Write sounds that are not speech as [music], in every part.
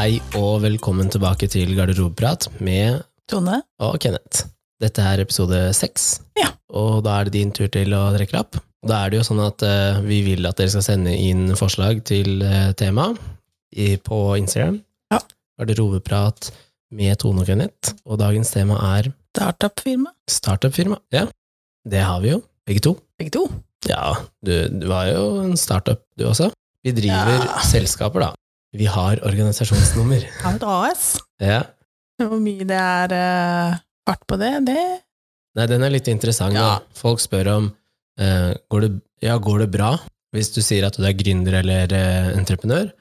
Hei og velkommen tilbake til Garderobeprat med Tone? og Kenneth. Dette er episode seks, Ja. og da er det din tur til å trekke lapp. Da er det jo sånn at eh, vi vil at dere skal sende inn forslag til uh, tema i, på Instagram. Ja. Garderobeprat med Tone og Kenneth, og dagens tema er Startup-firma? startup-firma. Ja, det har vi jo, begge to. Begge to? Ja, du, du var jo en startup, du også. Vi driver Ja. selskaper, da. Vi har organisasjonsnummer. [laughs] Har et AS? Ja. Hvor mye det er uh, fart på det, det Nei, den er litt interessant. Ja. Folk spør om uh, går, det, ja, går det bra. Hvis du sier at du er gründer eller uh, entreprenør,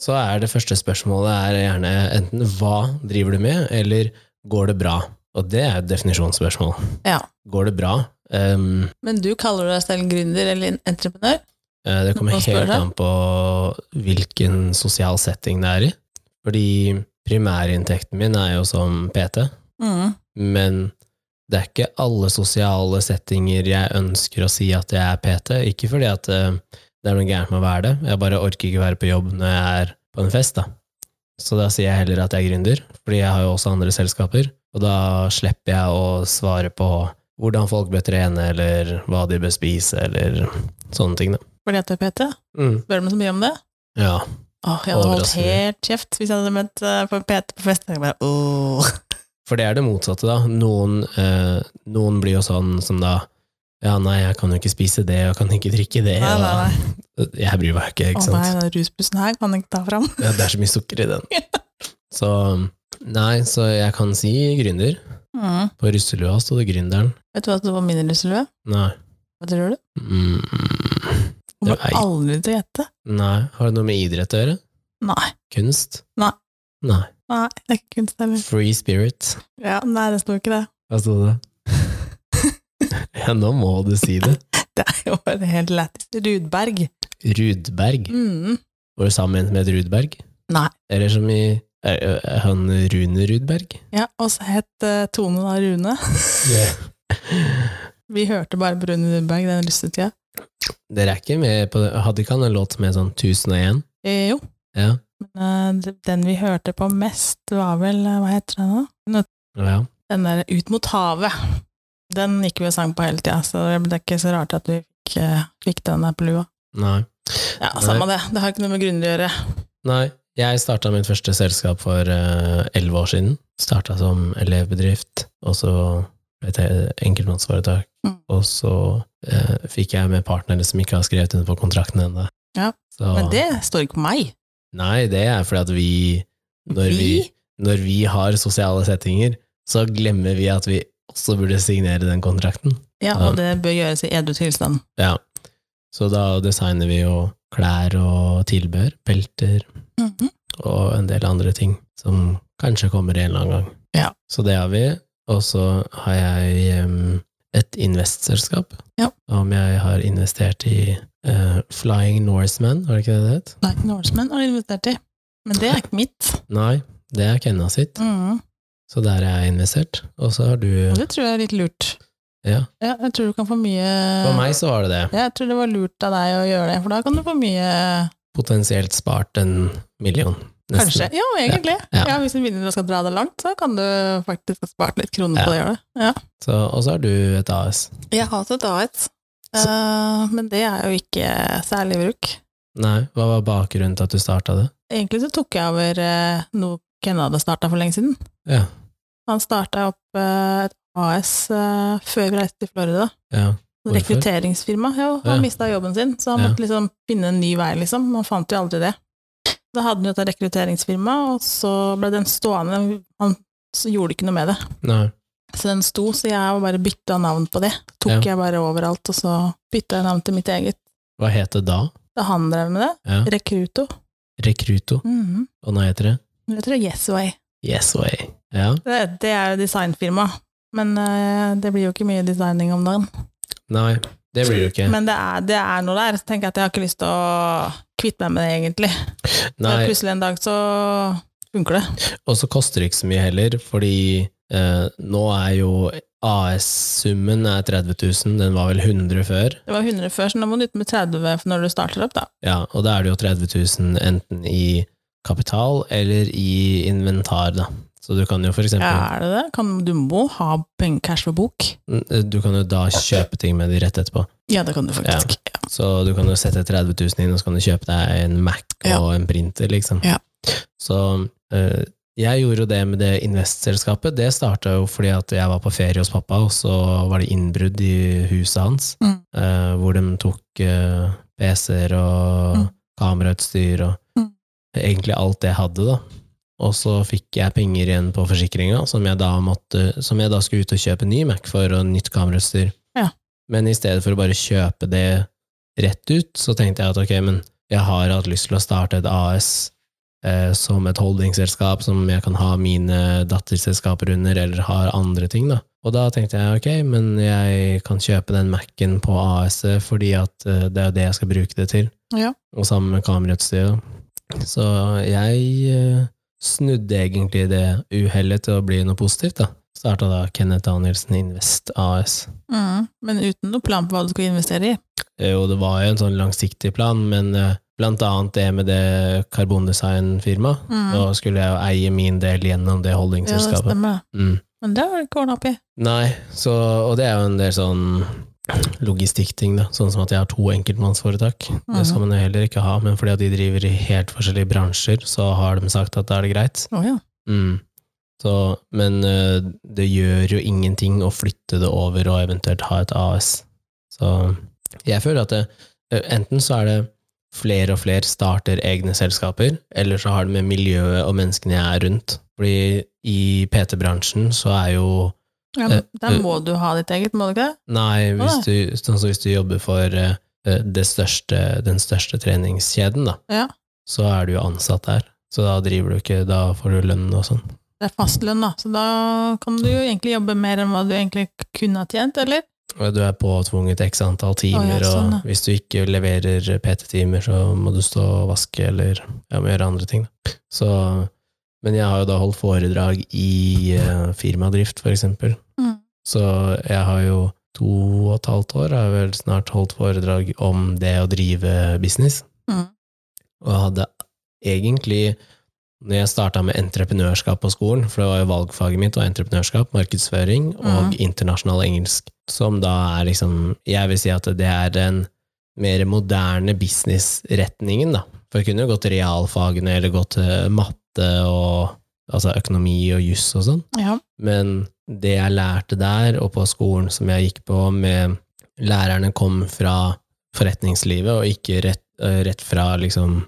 så er det første spørsmålet er gjerne enten hva driver du med, eller går det bra? Og det er et definisjonsspørsmål. Ja. Går det bra? Um, Men du kaller deg selv gründer eller entreprenør? Eh, det kommer helt an på hvilken sosial setting det er i. Fordi primærinntekten min er jo som PT. Mm. men det er ikke alle sosiale settinger jeg ønsker å si at jeg er PT. Ikke fordi at eh, det er noe gærent med å være det, jeg bare orker ikke være på jobb når jeg er på en fest. da. Så da sier jeg heller at jeg er gründer, fordi jeg har jo også andre selskaper, og da slipper jeg å svare på hvordan folk bør trene, eller hva de bør spise, eller sånne ting. da. At er PT? Mm. Spør meg så mye om det? Ja. Åh, jeg hadde holdt helt kjeft hvis jeg hadde møtt eh, på PT på fest. Jeg bare, åh. [laughs] For det er det motsatte, da. Noen, eh, noen blir jo sånn som da Ja, nei, jeg kan jo ikke spise det, og kan ikke drikke det. Nei, nei, nei. [laughs] Jeg bryr meg ikke, Å ikke nei, den rusbussen her kan jeg ikke ta fram. Ja, det er så mye sukker i den. [laughs] Så nei, så jeg kan si gründer. Mm. På russelua sto det gründeren. Vet du hva det var min russelue? Nei. Hva tror du? Mm, Kommer er- aldri til å gjette. nei. Har det noe med idrett å gjøre? Nei. Kunst? Nei. Nei. Nei, det er ikke kunst heller. Free spirit? Ja, nei, det står ikke det. Hva sto det? [laughs] ja, nå må du si det. [laughs] Det er jo bare helt lættis. Rudberg. Rudberg. Mm. Var du sammen med et Rudberg? Nei. Eller som i han Rune Rudberg? Ja, og så het uh, Tone da Rune. [laughs] Vi hørte bare på Rune Rudberg den russetida. Dere er ikke med på det? Hadde ikke han en låt med sånn 1001? Eh, jo, Ja. men uh, den vi hørte på mest, var vel eh, Hva heter den da? Nå- ja. Den der Ut mot havet. Den gikk vi og sang på hele tida, så det er ikke så rart at vi fikk, eh, fikk den der på lua. Nei. Ja, samme det. Det har ikke noe med grunner å gjøre. Nei. Jeg starta mitt første selskap for elleve år siden. Starta som elevbedrift, og så ble det enkeltmannsforetak. Mm. Og så eh, fikk jeg med partnere som ikke har skrevet under på kontrakten ennå. Ja, Så- Men det står ikke på meg. Nei, det er fordi at vi når vi, Vi? når vi har sosiale settinger, så glemmer vi at vi også burde signere den kontrakten. Ja, Ja. og det bør gjøres i edru tilstand. Ja. Så da designer vi jo klær og tilbehør, pelter mm -hmm. og en del andre ting som kanskje kommer en eller annen gang. Ja. Så det har vi. Og så har jeg um, et investselskap. Ja. Om jeg har investert i uh, Flying Norseman, var det ikke det det het? Nei, Norseman har investert i. Men det er ikke mitt. Nei, det er Kenna sitt. Mm. Så der er jeg investert. Og så har du det tror jeg er litt lurt. Ja, Ja, jeg tror du kan få mye for meg så var det det. Ja, Jeg tror det var lurt av deg å gjøre det, for da kan du få mye Potensielt spart en million. Kanskje. Ja, egentlig. Ja. Ja, Hvis du begynner å skal dra det langt, så kan du faktisk ha spart litt kroner på det. gjør det. Ja. Så, og så har du et AS. Jeg har hatt et AS, Så- eh, men det er jo ikke særlig bruk. Nei, hva var bakgrunnen til at du starta det? Egentlig så tok jeg over uh, noe Ken hadde starta for lenge siden. Ja. Han starta opp uh, et AS uh, før vi reiste til Florida. ja. Hvorfor? Rekrutteringsfirma. Ja, han Ja. mista jobben sin, så han Ja. måtte liksom finne en ny vei, liksom. Man fant jo aldri det. Så hadde han jo et rekrutteringsfirma, og så ble den stående. Han så gjorde ikke noe med det. Nei. Så den sto, så jeg bare bytta navn på det. Tok Ja. jeg bare overalt, og så bytta jeg navn til mitt eget. Hva het det da? Da han drev med det. Ja. Rekruto. Rekruto. Mhm. Og nå heter det Jeg tror det Yesway. Yes Ja. Det, det er designfirma, men uh, det blir jo ikke mye designing om dagen. Nei, det blir det ikke. Men det er, det er noe der, så tenker jeg at jeg har ikke lyst til å kvitte meg med det, egentlig. Nei, Men plutselig en dag så funker det. og så koster det ikke så mye heller, fordi eh, nå er jo AS-summen er 30 000, den var vel 100 før. Det var 100 før, så nå må du ut med 30 når du starter opp, da. Ja, og da er det jo 30 000 enten i kapital eller i inventar, da. Så du kan jo for eksempel Ja, er det det? Kan, du må ha penger cash på bok. Du kan jo da kjøpe ting med de rett etterpå. Ja, det kan du faktisk. Ja. Så du kan jo sette 30 000 inn, og så kan du kjøpe deg en Mac og en printer, liksom. Ja. Så øh, jeg gjorde jo det med det investselskapet. Det starta jo fordi at jeg var på ferie hos pappa, og så var det innbrudd i huset hans, Mm. eh, hvor de tok eh, PC-er og Mm. kamerautstyr og Mm. egentlig alt det jeg hadde, da. Og så fikk jeg penger igjen på forsikringa, som jeg da måtte Som jeg da skulle ut og kjøpe ny Mac for, og nytt kamerautstyr. Ja. Men i stedet for å bare kjøpe det rett ut, så tenkte jeg at ok, men jeg har hatt lyst til å starte et AS eh, som et holdingselskap som jeg kan ha mine datterselskaper under, eller har andre ting, da. Og da tenkte jeg ok, men jeg kan kjøpe den Mac-en på AS-et fordi at eh, det er det jeg skal bruke det til, Ja. og sammen med kamerautstyret. Så jeg eh, snudde egentlig det uhellet til å bli noe positivt, da. Starta da Kenneth Danielsen Invest AS. Mm. Men uten noe plan på hva du skulle investere i. Jo, det var jo en sånn langsiktig plan, men eh, blant annet det med det karbondesign-firmaet. Mm. Da skulle jeg jo eie min del gjennom det Ja, det stemmer. Mm. Men det har du ikke ordna opp i. Nei, så, og det er jo en del sånn logistikkting, da. Sånn som at jeg har to enkeltmannsforetak. Det skal man jo heller ikke ha, men fordi at de driver i helt forskjellige bransjer, så har de sagt at da er det greit. Oh, ja. Mm. Så, men eh, det gjør jo ingenting å flytte det over og eventuelt ha et AS. Så jeg føler at det, eh, enten så er det flere og flere starter egne selskaper, eller så har det med miljøet og menneskene jeg er rundt. Fordi i PT-bransjen så er jo ja men der må du ha ditt eget, må du ikke det? Nei, hvis du, sånn hvis du jobber for eh, det største, den største treningskjeden, da, Ja. så er du jo ansatt der. Så da driver du ikke, da får du lønn og sånn. Det er fastlønn, da. Så da kan du jo egentlig jobbe mer enn hva du egentlig kunne ha tjent, eller? Du er påtvunget x antall timer, Å, ja, sånn, og hvis du ikke leverer PT-timer, så må du stå og vaske eller ja, gjøre andre ting. da. Så, men jeg har jo da holdt foredrag i uh, firmadrift, for eksempel. Mm. Så jeg har jo to og et halvt år, har jeg vel snart holdt foredrag om det å drive business. Mm. Og hadde egentlig, når jeg starta med entreprenørskap på skolen, for det var jo valgfaget mitt, var entreprenørskap, markedsføring og mm. internasjonal engelsk, som da er liksom Jeg vil si at det er den mer moderne businessretningen, da. For jeg kunne jo gått realfagene, eller gått til matte og altså økonomi og juss og sånn. Ja. Men det jeg lærte der, og på skolen som jeg gikk på med Lærerne kom fra forretningslivet, og ikke rett, eh, rett fra liksom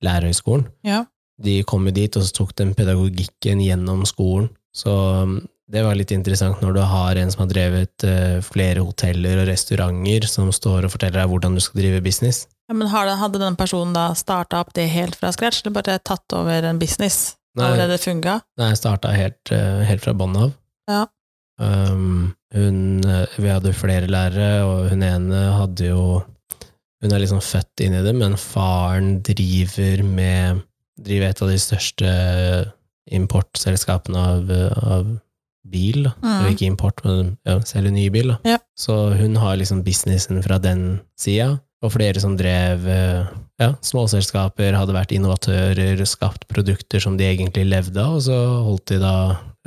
lærerhøgskolen. Ja. De kom jo dit, og så tok den pedagogikken gjennom skolen. Så um, det var litt interessant når du har en som har drevet eh, flere hoteller og restauranter, som står og forteller deg hvordan du skal drive business. ja men hadde den personen da starta opp det helt fra scratch, eller bare tatt over en business? Nei. Allerede funga? Nei, starta helt, eh, helt fra bånn av. Ja. Um, hun, eh, vi hadde flere lærere, og hun ene hadde jo Hun er liksom født inn i det, men faren driver med Driver et av de største importselskapene av, av bil. Da. Mm. Ikke import, men ja, selger ny bil. Da. Ja. Så hun har liksom businessen fra den sida. Og flere som drev eh, ja, småselskaper, hadde vært innovatører, skapt produkter som de egentlig levde av, og så holdt de da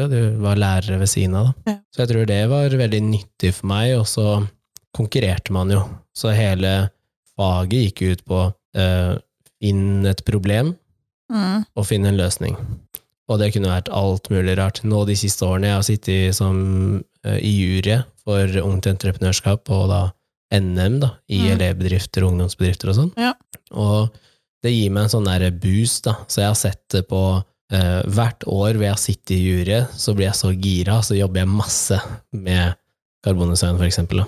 ja, De var lærere ved siden av, da. Ja. Så jeg tror det var veldig nyttig for meg, og så konkurrerte man jo. Så hele faget gikk ut på eh, finn et problem, Mm. og finn en løsning. Og det kunne vært alt mulig rart. Nå de siste årene jeg har sittet som, eh, i jury for Ungt Entreprenørskap og da NM da, i Mm. elevbedrifter og ungdomsbedrifter og sånn. Ja. Og det gir meg en sånn der boost, da. Så jeg har sett det på eh, hvert år hvor jeg sitter i jury, så blir jeg så gira, så jobber jeg masse med karbondesign, for eksempel. Da.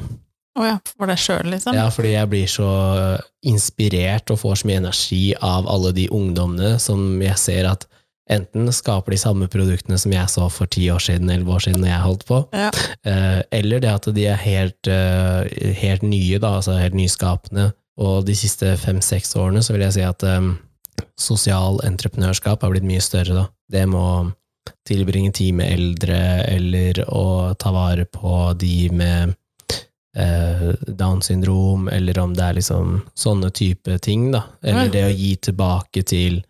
Å ja, for deg sjøl, liksom? Ja, fordi jeg blir så inspirert og får så mye energi av alle de ungdommene som jeg ser at enten skaper de samme produktene som jeg så for ti år siden, elleve år siden når jeg holdt på, Ja. eh, eller det at de er helt, eh, helt nye, da, altså helt nyskapende. Og de siste fem-seks årene så vil jeg si at um, sosial entreprenørskap har blitt mye større, da. Det må tilbringe tid med eldre, eller å ta vare på de med eh, Downs syndrom, eller om det er liksom sånne type ting, da. Eller det å gi tilbake til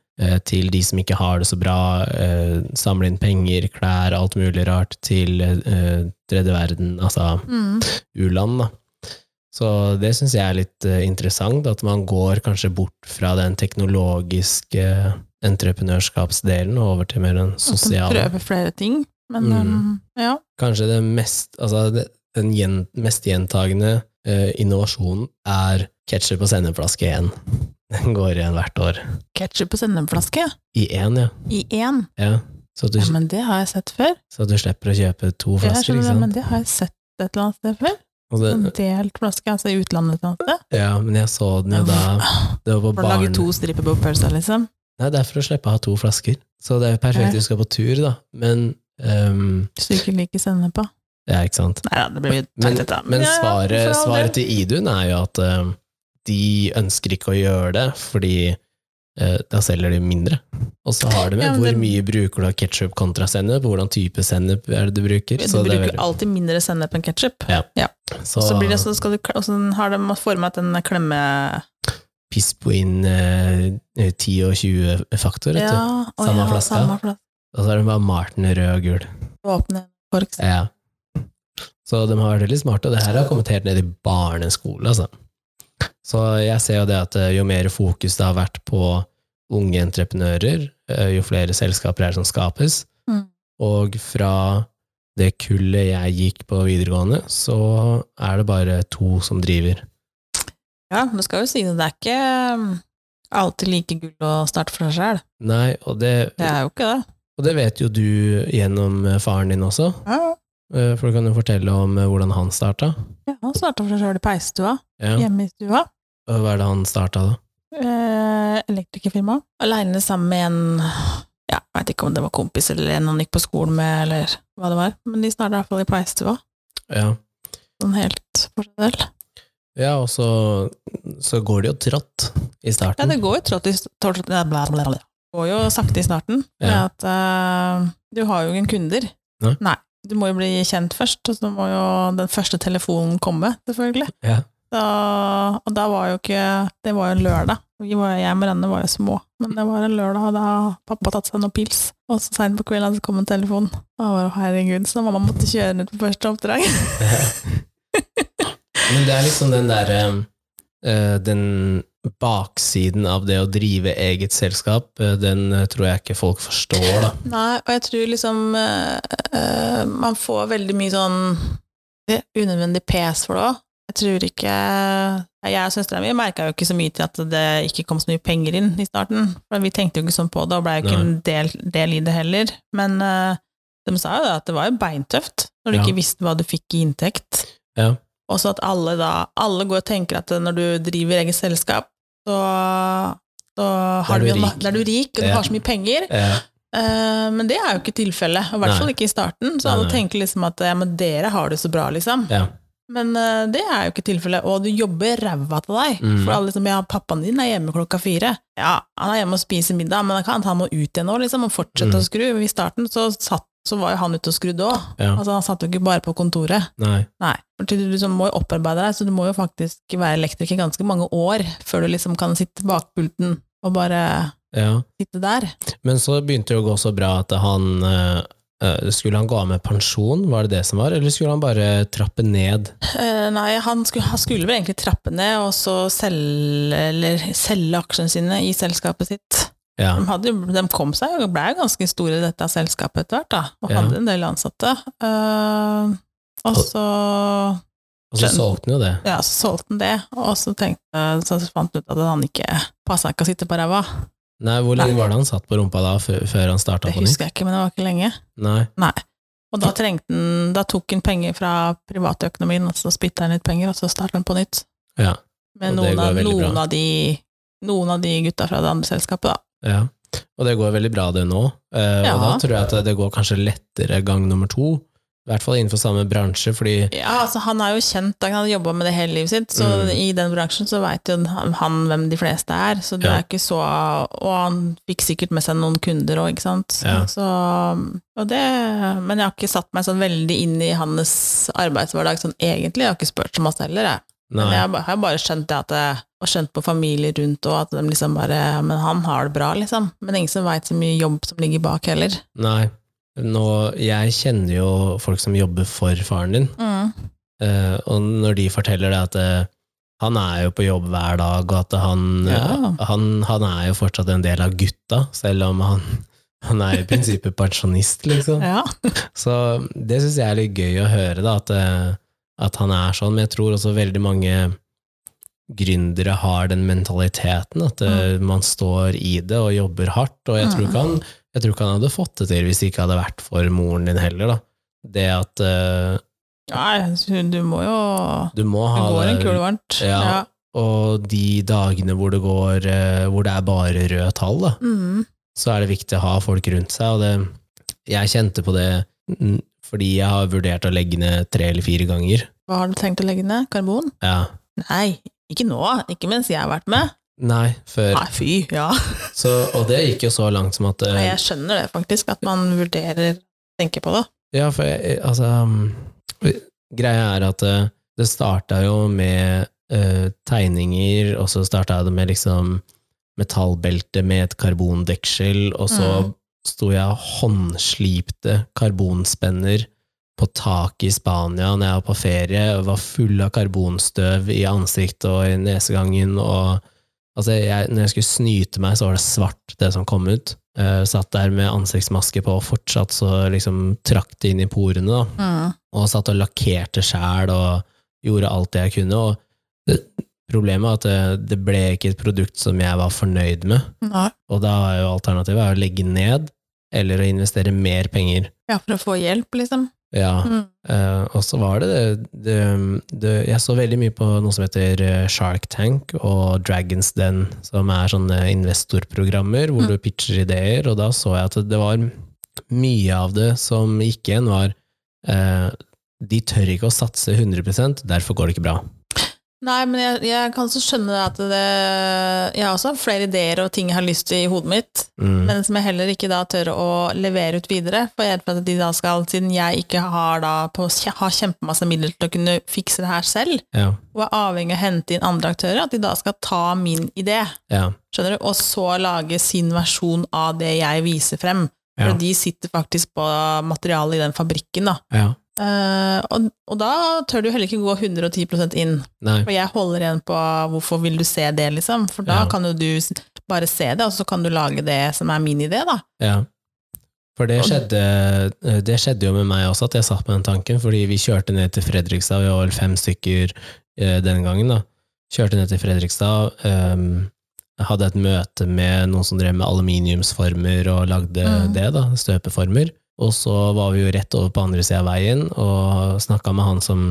til de som ikke har det så bra, eh, samle inn penger, klær, alt mulig rart, til eh, tredje verden, altså Mm. u-land, da. Så det syns jeg er litt eh, interessant, at man går kanskje bort fra den teknologiske entreprenørskapsdelen og over til mer den sosiale. prøver flere ting. Men Mm. um, ja. Kanskje det mest, altså det, den gjen, mest gjentagende eh, innovasjonen er ketsjup og sendeflaske igjen. Den går igjen hvert år. Ketsjup og sennepflaske I én, ja. i én. ja. Du, Ja, men det har jeg sett før. så du slipper å kjøpe to flasker, ikke det, men det har jeg sett et eller annet sted før. Og En delt flaske, altså i utlandet et eller annet sted. ja, men jeg så den jo da Det var på For å lage to striper på pølsa, liksom. Nei, det er for å slippe å ha to flasker. Så det er jo perfekt du skal på tur, da. Men um... Du ikke liker sennep på. Ja, ikke sant. Nei da, det blir jo Men, men svaret, svaret til Idun er jo at eh, de ønsker ikke å gjøre det, fordi eh, da selger de mindre. Og så har det med Ja, hvor det- mye bruker du av ketsjup kontra sennep, hvordan type sennep er det du bruker. Du er bruker veldig, alltid mindre sennep enn ketsjup. så, Så blir det så skal du, og så har de formet en klemme... piss på inn eh, 10 og 20 faktor, vet du. Ja, å Samme ja, flaska. Samme flaske. Og så er det bare Marten rød og gul. Åpne kork. Ja. Så de har vært veldig smarte, og det her har kommet helt ned i barneskole, altså. Så jeg ser jo det at eh, jo mer fokus det har vært på unge entreprenører, eh, jo flere selskaper er det som skapes, Mm. og fra det kullet jeg gikk på videregående, så er det bare to som driver. Ja, det skal jo si det, det er ikke um, alltid like gull å starte for seg sjøl. Nei, og det, Det er jo ikke det. og det vet jo du gjennom eh, faren din også, Ja, for du kan jo fortelle om hvordan han starta. Ja Han starta for seg sjøl i peisstua, Ja. hjemme i stua. Hva er det han starta da? Eh, elektrikerfirma. Aleine sammen med en ja, jeg veit ikke om det var kompis eller en han gikk på skolen med, eller hva det var, men de starta i hvert fall i peisstua. Ja. Sånn helt for seg selv. Ja, og så, så går det jo trått i starten. Ja, det går jo trått i. Det går jo sakte i starten, Ja. at uh, du har jo ingen kunder. Nei. Du må jo bli kjent først, og så må jo den første telefonen komme, selvfølgelig. Ja. Da, og da var jo ikke Det var jo en lørdag. Vi var, jeg og Marianne var jo små, men det var en lørdag, og da har pappa tatt seg noen pils. Og så seint på kvelden så kom en telefon. Og jeg var, herregud, så mamma måtte kjøre ned på første oppdrag. Men det er liksom den derre øh, Den baksiden av det å drive eget selskap, eh, den eh, tror jeg ikke folk forstår, da. Nei, og jeg tror liksom eh, Man får veldig mye sånn unødvendig pes for det òg. Jeg tror ikke Jeg og søstera mi merka jo ikke så mye til at det ikke kom så mye penger inn i starten. For vi tenkte jo ikke sånn på det, og blei jo ikke en del, del i det heller. Men uh, de sa jo da at det var jo beintøft når du Ja. ikke visste hva du fikk i inntekt. Ja. Og så at alle da Alle går og tenker at når du driver eget selskap, så, rik. da er du rik, og du Ja. har så mye penger. Eh, Eh, men det er jo ikke tilfellet, og i hvert fall ikke i starten. Så alle tenker liksom at ja, men dere har det så bra, liksom. ja. Men uh, det er jo ikke tilfellet, og du jobber ræva til deg. Mm. For alle liksom, ja, pappaen din er hjemme klokka fire. Ja, han er hjemme og spiser middag, men kan han må ut igjen nå, liksom, og fortsette Mm. å skru. I starten så, satt, så var jo han ute og skrudde òg. ja. Altså, han satt jo ikke bare på kontoret. Nei. Nei, du liksom må jo opparbeide deg, så du må jo faktisk være elektriker ganske mange år før du liksom kan sitte bak pulten og bare Ja. sitte der. Men så begynte det å gå så bra at han eh, eh, Skulle han gå av med pensjon, var det det som var, eller skulle han bare trappe ned? Uh, nei, han skulle, han skulle vel egentlig trappe ned og så selge, eller selge aksjene sine i selskapet sitt. Ja. De, hadde, de kom seg og ble ganske store i dette selskapet etter hvert, da, og Ja. hadde en del ansatte. Uh, og så, Og så solgte han jo det. ja, så solgte han det, og så, tenkte, så fant han ut at han ikke passa ikke å sitte på ræva. Nei, hvor lenge Nei. var det han satt på rumpa da, før, han starta på nytt? Det husker jeg ikke, men det var ikke lenge. Nei. Nei. Og da han, da tok han penger fra privatøkonomien, og så spytta han litt penger, og så starta han på nytt. Ja. Med noen av, noen, av de, noen av de gutta fra det andre selskapet, da. Ja, og det går veldig bra det nå. Eh, Ja. Og da tror jeg at det går kanskje lettere gang nummer to. I hvert fall innenfor samme bransje, fordi Ja, altså han er jo kjent, han har jobba med det hele livet sitt, så Mm. i den bransjen så veit jo han, hvem de fleste er, så det Ja. er ikke så Og han fikk sikkert med seg noen kunder òg, ikke sant. Ja. Så, og det, men jeg har ikke satt meg sånn veldig inn i hans arbeidshverdag sånn egentlig, jeg har ikke spurt så masse heller, jeg. Men jeg har bare skjønt det at jeg, og skjønt på familier rundt og at de liksom bare Men han har det bra, liksom. Men ingen som veit så mye jobb som ligger bak heller. Nei. Nå, jeg kjenner jo folk som jobber for faren din, Mm. uh, og når de forteller det at uh, han er jo på jobb hver dag, og at han, Ja. han, han er jo fortsatt en del av gutta, selv om han, han er i prinsippet pensjonist, liksom. Ja. Så det syns jeg er litt gøy å høre, da, at, eh, at han er sånn. Men jeg tror også veldig mange gründere har den mentaliteten, at mm. man står i det og jobber hardt. Og jeg tror, ikke han, jeg tror ikke han hadde fått det til hvis det ikke hadde vært for moren din heller. da. Det at uh, Nei, du må jo du må Det går en kule varmt. Ja. Og de dagene hvor det går uh, hvor det er bare røde tall, da, Mm. så er det viktig å ha folk rundt seg. Og det, jeg kjente på det fordi jeg har vurdert å legge ned tre eller fire ganger. Hva har du tenkt å legge ned? Karbon? Ja. Nei, ikke nå. Ikke mens jeg har vært med. Nei, før. Nei, fy. Ja. [laughs] Så, og det gikk jo så langt som at eh, Nei, jeg skjønner det faktisk, at man vurderer tenker på det. Ja, for jeg, altså um, Greia er at eh, det starta jo med uh, tegninger, og så starta det med liksom metallbelte med et karbondeksel, og så Mm. sto jeg og håndslipte karbonspenner på taket i Spania når jeg var på ferie, og var full av karbonstøv i ansiktet og i nesegangen, og altså, jeg, når jeg skulle snyte meg, så var det svart, det som kom ut. Uh, satt der med ansiktsmaske på, og fortsatt så liksom trakk det inn i porene, da Mm. og satt og lakkerte sjæl og gjorde alt det jeg kunne. Og det, problemet er at det, det ble ikke et produkt som jeg var fornøyd med, Nei. og da er jo alternativet er å legge ned eller å investere mer penger. Ja, for å få hjelp, liksom. Ja, Mm. Uh, og så var det det, det, det Jeg så veldig mye på noe som heter eh, Shark Tank og Dragons Den, som er sånne investorprogrammer hvor Mm. du pitcher ideer, og da så jeg at det var mye av det som gikk igjen, var uh, de tør ikke å satse 100 derfor går det ikke bra. Nei, men jeg, jeg kan også skjønne at det Jeg har også flere ideer og ting jeg har lyst til i hodet mitt, Mm. men som jeg heller ikke da tør å levere ut videre. For jeg er at de da skal, siden jeg ikke har da på, har kjempemasse midler til å kunne fikse det her selv, Ja, og er avhengig av å hente inn andre aktører, at de da skal ta min idé, ja, skjønner du, og så lage sin versjon av det jeg viser frem. ja, For de sitter faktisk på materialet i den fabrikken, da. Eh, og, og da tør du heller ikke gå 110 inn. Nei. For jeg holder igjen på hvorfor vil du se det, liksom. For da Ja. kan jo du bare se det, og så kan du lage det som er min idé, da. Ja. For det skjedde, eh, det skjedde jo med meg også, at jeg satt med den tanken, fordi vi kjørte ned til Fredrikstad, vi var vel fem stykker eh, den gangen, da. Kjørte ned til Fredrikstad, Um, hadde et møte med noen som drev med aluminiumsformer og lagde Mm. det, da, støpeformer. Og så var vi jo rett over på andre sida av veien og snakka med han som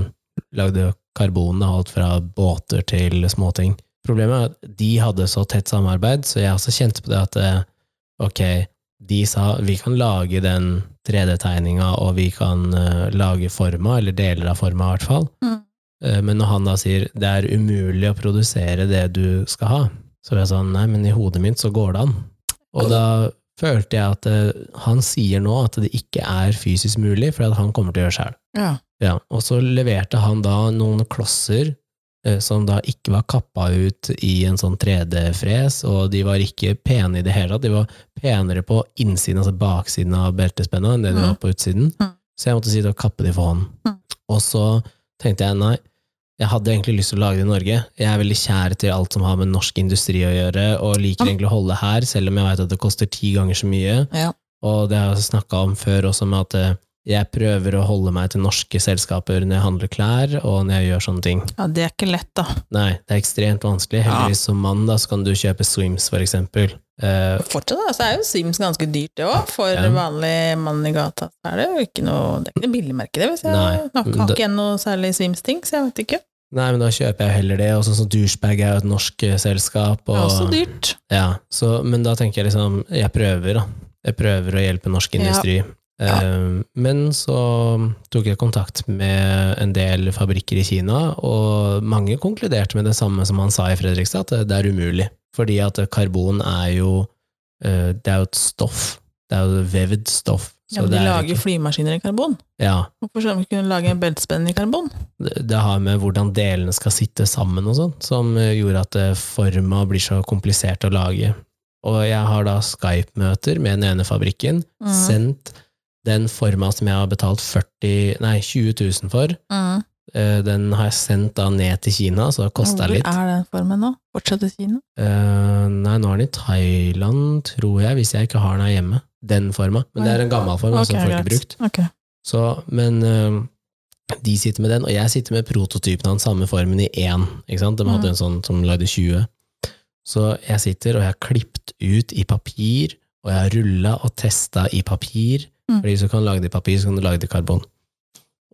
lagde karbon, og alt fra båter til småting. Problemet er at de hadde så tett samarbeid, så jeg også kjente på det at eh, ok, de sa vi kan lage den 3D-tegninga, og vi kan uh, lage forma, eller deler av forma i hvert fall. Mm. Uh, men når han da sier det er umulig å produsere det du skal ha, så var jeg sånn nei, men i hodet mitt så går det an. Og da følte jeg at uh, han sier nå at det ikke er fysisk mulig, for han kommer til å gjøre sjøl. Ja. Ja, og så leverte han da noen klosser uh, som da ikke var kappa ut i en sånn 3D-fres, og de var ikke pene i det hele tatt. De var penere på innsiden, altså baksiden av beltespenna, enn det de var på utsiden. Mm. Så jeg måtte sitte og kappe de for hånden. Mm. Og så tenkte jeg nei, jeg hadde egentlig lyst til å lage det i Norge. Jeg er veldig kjær til alt som har med norsk industri å gjøre, og liker egentlig å holde her, selv om jeg vet at det koster ti ganger så mye. Ja. Og det har jeg snakka om før også, med at eh, jeg prøver å holde meg til norske selskaper når jeg handler klær, og når jeg gjør sånne ting. ja, det er ikke lett, da. Nei, det er ekstremt vanskelig. Ja. Heldigvis som mann da, så kan du kjøpe Swims, for eksempel. Uh, Fortsatt da, så er jo Sims ganske dyrt, det òg. For Ja. vanlig mann i gata så er det jo ikke noe Det er ikke noe billigmerke, det. Hvis jeg Nei, har ikke noe særlig Sims-ting, så jeg vet ikke. nei, men da kjøper jeg heller det. Og sånn som Douchebag er jo et norsk selskap. selskap. Det er også dyrt. Ja, så, men da tenker jeg liksom Jeg prøver, da. Jeg prøver å hjelpe norsk Ja. Industri. Eh, Men så tok jeg kontakt med en del fabrikker i Kina, og mange konkluderte med det samme som han sa i Fredrikstad, at det- er umulig. Fordi at karbon er jo eh, Det er jo et stoff. Det er jo vevd stoff Ja, men de det er lager ikke- flymaskiner i karbon. Ja, Hvorfor skal de ikke kunne lage en beltespenn i karbon? det, det har med hvordan delene skal sitte sammen og sånn, som eh, gjorde at eh, forma blir så komplisert å lage. Og jeg har da Skype-møter med den ene fabrikken, Mm. sendt den forma som jeg har betalt 40, nei, 20 000 for, Mm. eh, den har jeg sendt da ned til Kina, så det kosta Hvor er den formen nå? Fortsatt i Kina? Uh, nei, nå er den i Thailand, tror jeg, hvis jeg ikke har den her hjemme. Den forma. Men det er en gammel form, okay, som folk har brukt. Okay. Så, men uh, de sitter med den, og jeg sitter med prototypen av den samme formen i én. Ikke sant? De hadde Mm. en sånn som lagde 20. Så jeg sitter, og jeg har klippet ut i papir, og jeg har rulla og testa i papir. Mm. Fordi hvis du kan lage det i papir, så kan du lage det i karbon.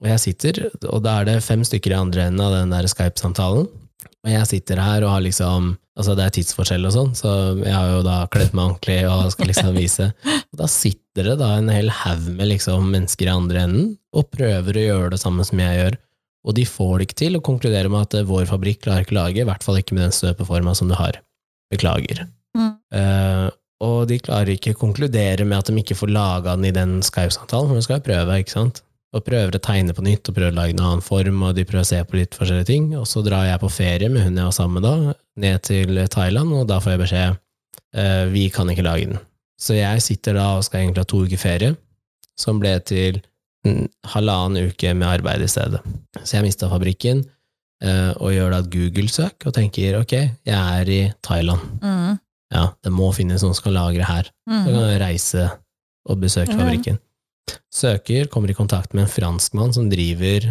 Og jeg sitter, og da er det fem stykker i andre enden av den der Skype-samtalen. Og jeg sitter her og har liksom Altså, det er tidsforskjell og sånn, så jeg har jo da kledd meg ordentlig og skal liksom vise. [laughs] Og da sitter det da en hel haug med liksom mennesker i andre enden og prøver å gjøre det samme som jeg gjør. Og de får det ikke til, og konkluderer med at vår fabrikk klarer ikke å lage, i hvert fall ikke med den støpeforma som du har. Beklager. Mm. Eh, og de klarer ikke å konkludere med at de ikke får laga den i den Skype-samtalen, for de skal jo prøve, ikke sant? Og prøver å tegne på nytt, og prøver å lage en annen form, og de prøver å se på litt forskjellige ting. Og så drar jeg på ferie med hun jeg var sammen med da, ned til Thailand, og da får jeg beskjed eh, vi kan ikke lage den. Så jeg sitter da og skal egentlig ha to uker ferie, som ble til halvannen uke med arbeid i stedet. Så jeg mista fabrikken, eh, og gjør da et Google-søk, og tenker ok, jeg er i Thailand. Mm. Ja, det må finnes noen som kan lagre her. Så Mm. kan jeg reise og besøke fabrikken. Søker, kommer i kontakt med en franskmann som driver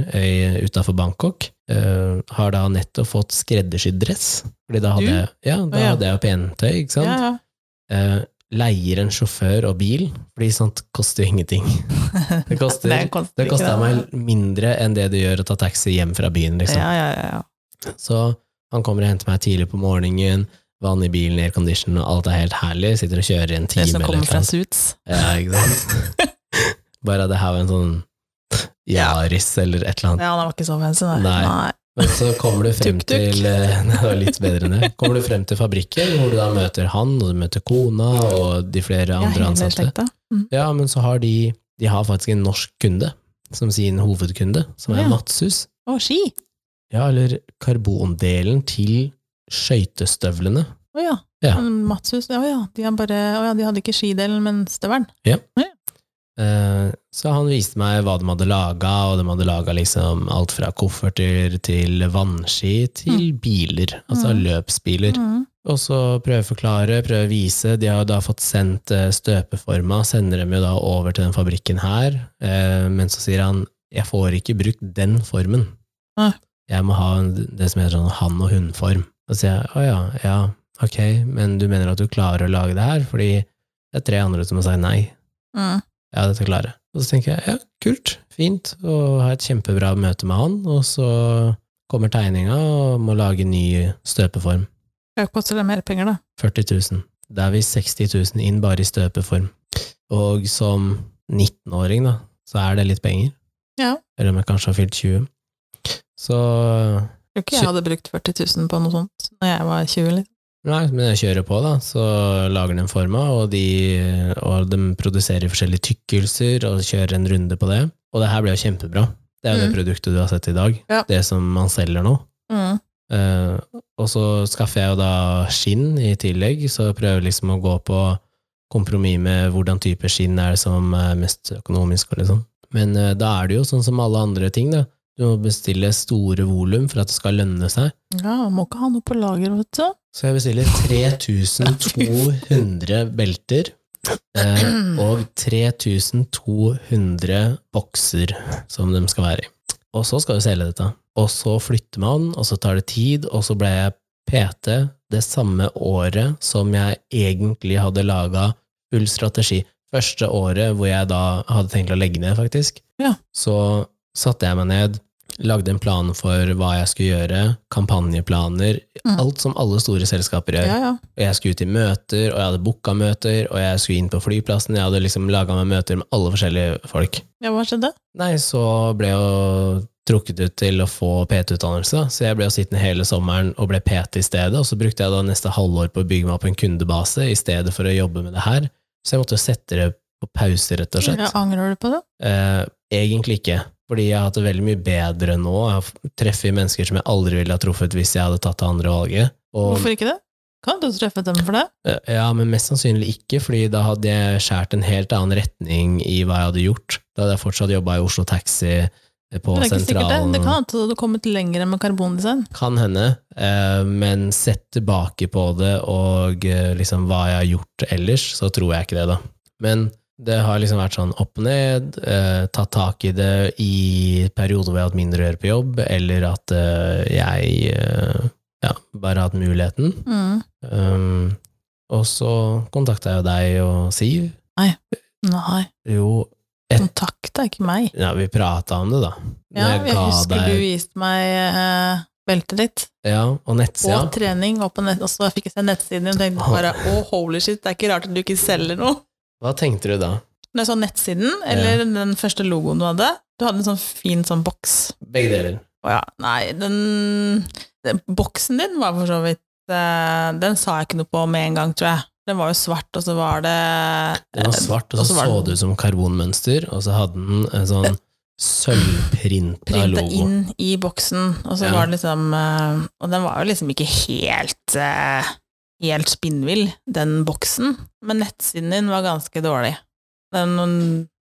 utafor Bangkok. Uh, har da nettopp fått skreddersydd dress. Fordi da hadde, Du? jeg, ja, da oh, ja. hadde jeg jo pentøy, ikke sant? Ja, ja. Uh, leier en sjåfør og bil, fordi sånt koster jo ingenting. [laughs] Det koster, Det koster det koster meg mindre enn det det gjør å ta taxi hjem fra byen, liksom. Ja, ja, ja, ja. Så han kommer og henter meg tidlig på morgenen, vann i bilen, aircondition, alt er helt herlig. Sitter og kjører i en time Det som kommer fra. Suits. Ja, ikke sant? [laughs] Bare at det her var en sånn Yaris eller et eller annet. Ja, den var ikke så fancy, nei. Nei. Men så kommer du frem Tuk-tuk. til eh, [laughs] det var litt bedre enn det. Kommer du frem til fabrikken, hvor du da møter han, og du møter kona og de flere andre ansatte. Mm. Ja, men så har de De har faktisk en norsk kunde som sin hovedkunde, som er Ja. Matsus. Å, ski! Ja, eller karbondelen til skøytestøvlene. Å ja. Ja. Matshus, å ja. De, har bare, å ja, de hadde ikke skidelen, men støvelen. Eh, Så han viste meg hva de hadde laga, og de hadde laga liksom alt fra kofferter til vannski til biler, altså Mm. løpsbiler. Mm. Og så prøve å forklare, prøve å vise. De har da fått sendt eh, støpeforma, sender dem jo da over til den fabrikken her, eh, men så sier han jeg får ikke brukt den formen. Nei. Jeg må ha det som heter sånn hann- og hunnform. Og så sier jeg å ja, ja, ok, men du mener at du klarer å lage det her, fordi det er tre andre som har sagt nei. Mm. Ja, dette klarer jeg. Og så tenker jeg ja, kult, fint, og har et kjempebra møte med han, og så kommer tegninga og må lage en ny støpeform. Hva koster det mer penger, da? 40 000. Da er vi 60 000 inn bare i støpeform. Og som 19-åring, da, så er det litt penger. Ja. Eller om jeg kanskje har fylt 20. Så tror ikke jeg hadde brukt 40 000 på noe sånt når jeg var 20, liksom. Nei, men jeg kjører på, da, så lager de forma, og de, og de produserer forskjellige tykkelser, og kjører en runde på det. Og det her ble jo kjempebra. Det er jo Mm. det produktet du har sett i dag. Ja. Det som man selger nå. Mm. Uh, og så skaffer jeg jo da skinn i tillegg, så jeg prøver liksom å gå på kompromiss med hvordan type skinn er det som er mest økonomisk. Liksom. Men uh, da er det jo sånn som alle andre ting, da. Du må bestille store volum for at det skal lønne seg. Ja, må ikke ha noe på lager, vet du. Så jeg bestiller 3200 belter eh, og 3200 bokser som de skal være i. Og så skal du selge dette. Og så flytter man, og så tar det tid, og så ble jeg PT det samme året som jeg egentlig hadde laga full strategi. Første året hvor jeg da hadde tenkt å legge ned, faktisk. Ja. Så satte jeg meg ned, lagde en plan for hva jeg skulle gjøre, kampanjeplaner, Mm. alt som alle store selskaper gjør. Ja, ja. Jeg skulle ut i møter, og jeg hadde booka møter, og jeg skulle inn på flyplassen, jeg hadde liksom laga meg møter med alle forskjellige folk. ja hva skjedde? Nei, så ble jeg jo trukket ut til å få PT-utdannelse, så jeg ble jo sittende hele sommeren og ble PT i stedet, og så brukte jeg da neste halvår på å bygge meg opp en kundebase i stedet for å jobbe med det her. Så jeg måtte jo sette det på pause, rett og slett. Ja, angrer du på det? Eh, egentlig ikke, fordi jeg har hatt det veldig mye bedre nå. Jeg har treffet mennesker som jeg aldri ville ha truffet hvis jeg hadde tatt det andre valget. Og, Hvorfor ikke det? Kan du treffe dem for det? eh, ja, men mest sannsynlig ikke, fordi da hadde jeg skjært en helt annen retning i hva jeg hadde gjort. Da hadde jeg fortsatt jobba i Oslo Taxi eh, på Men det er ikke sikkert det. Det kan hende du har kommet lenger med karbondesign. Kan hende, eh, men sett tilbake på det og liksom hva jeg har gjort ellers, så tror jeg ikke det, da. Men det har liksom vært sånn opp og ned, eh, tatt tak i det i perioder hvor jeg har hatt mindre å gjøre på jobb, eller at eh, jeg eh, ja, bare har hatt muligheten. Mm. Um, og så kontakta jeg jo deg og Siv. Nei, Jo, kontakt er ikke meg. ja, vi prata om det, da. Ja, Når jeg husker du viste meg eh, beltet ditt, Ja, og nettsida. og trening, og, på nett, og så fikk jeg se nettsiden din, og tenkte bare å, holy shit, det er ikke rart at du ikke selger noe. Hva tenkte du da? Når jeg så nettsiden, eller den første logoen du hadde, du hadde en sånn fin sånn boks. Begge deler. Å ja, nei, den, den boksen din var for så vidt eh, Den sa jeg ikke noe på med en gang, tror jeg. Den var jo svart, og så var det Den var svart, og og så så så det ut som karbonmønster, og så hadde den en sånn sølvprinta printa logo. inn i boksen, og så Ja. var det liksom eh, Og den var jo liksom ikke helt eh, helt spinnvill, den boksen, men nettsiden din var ganske dårlig. Den,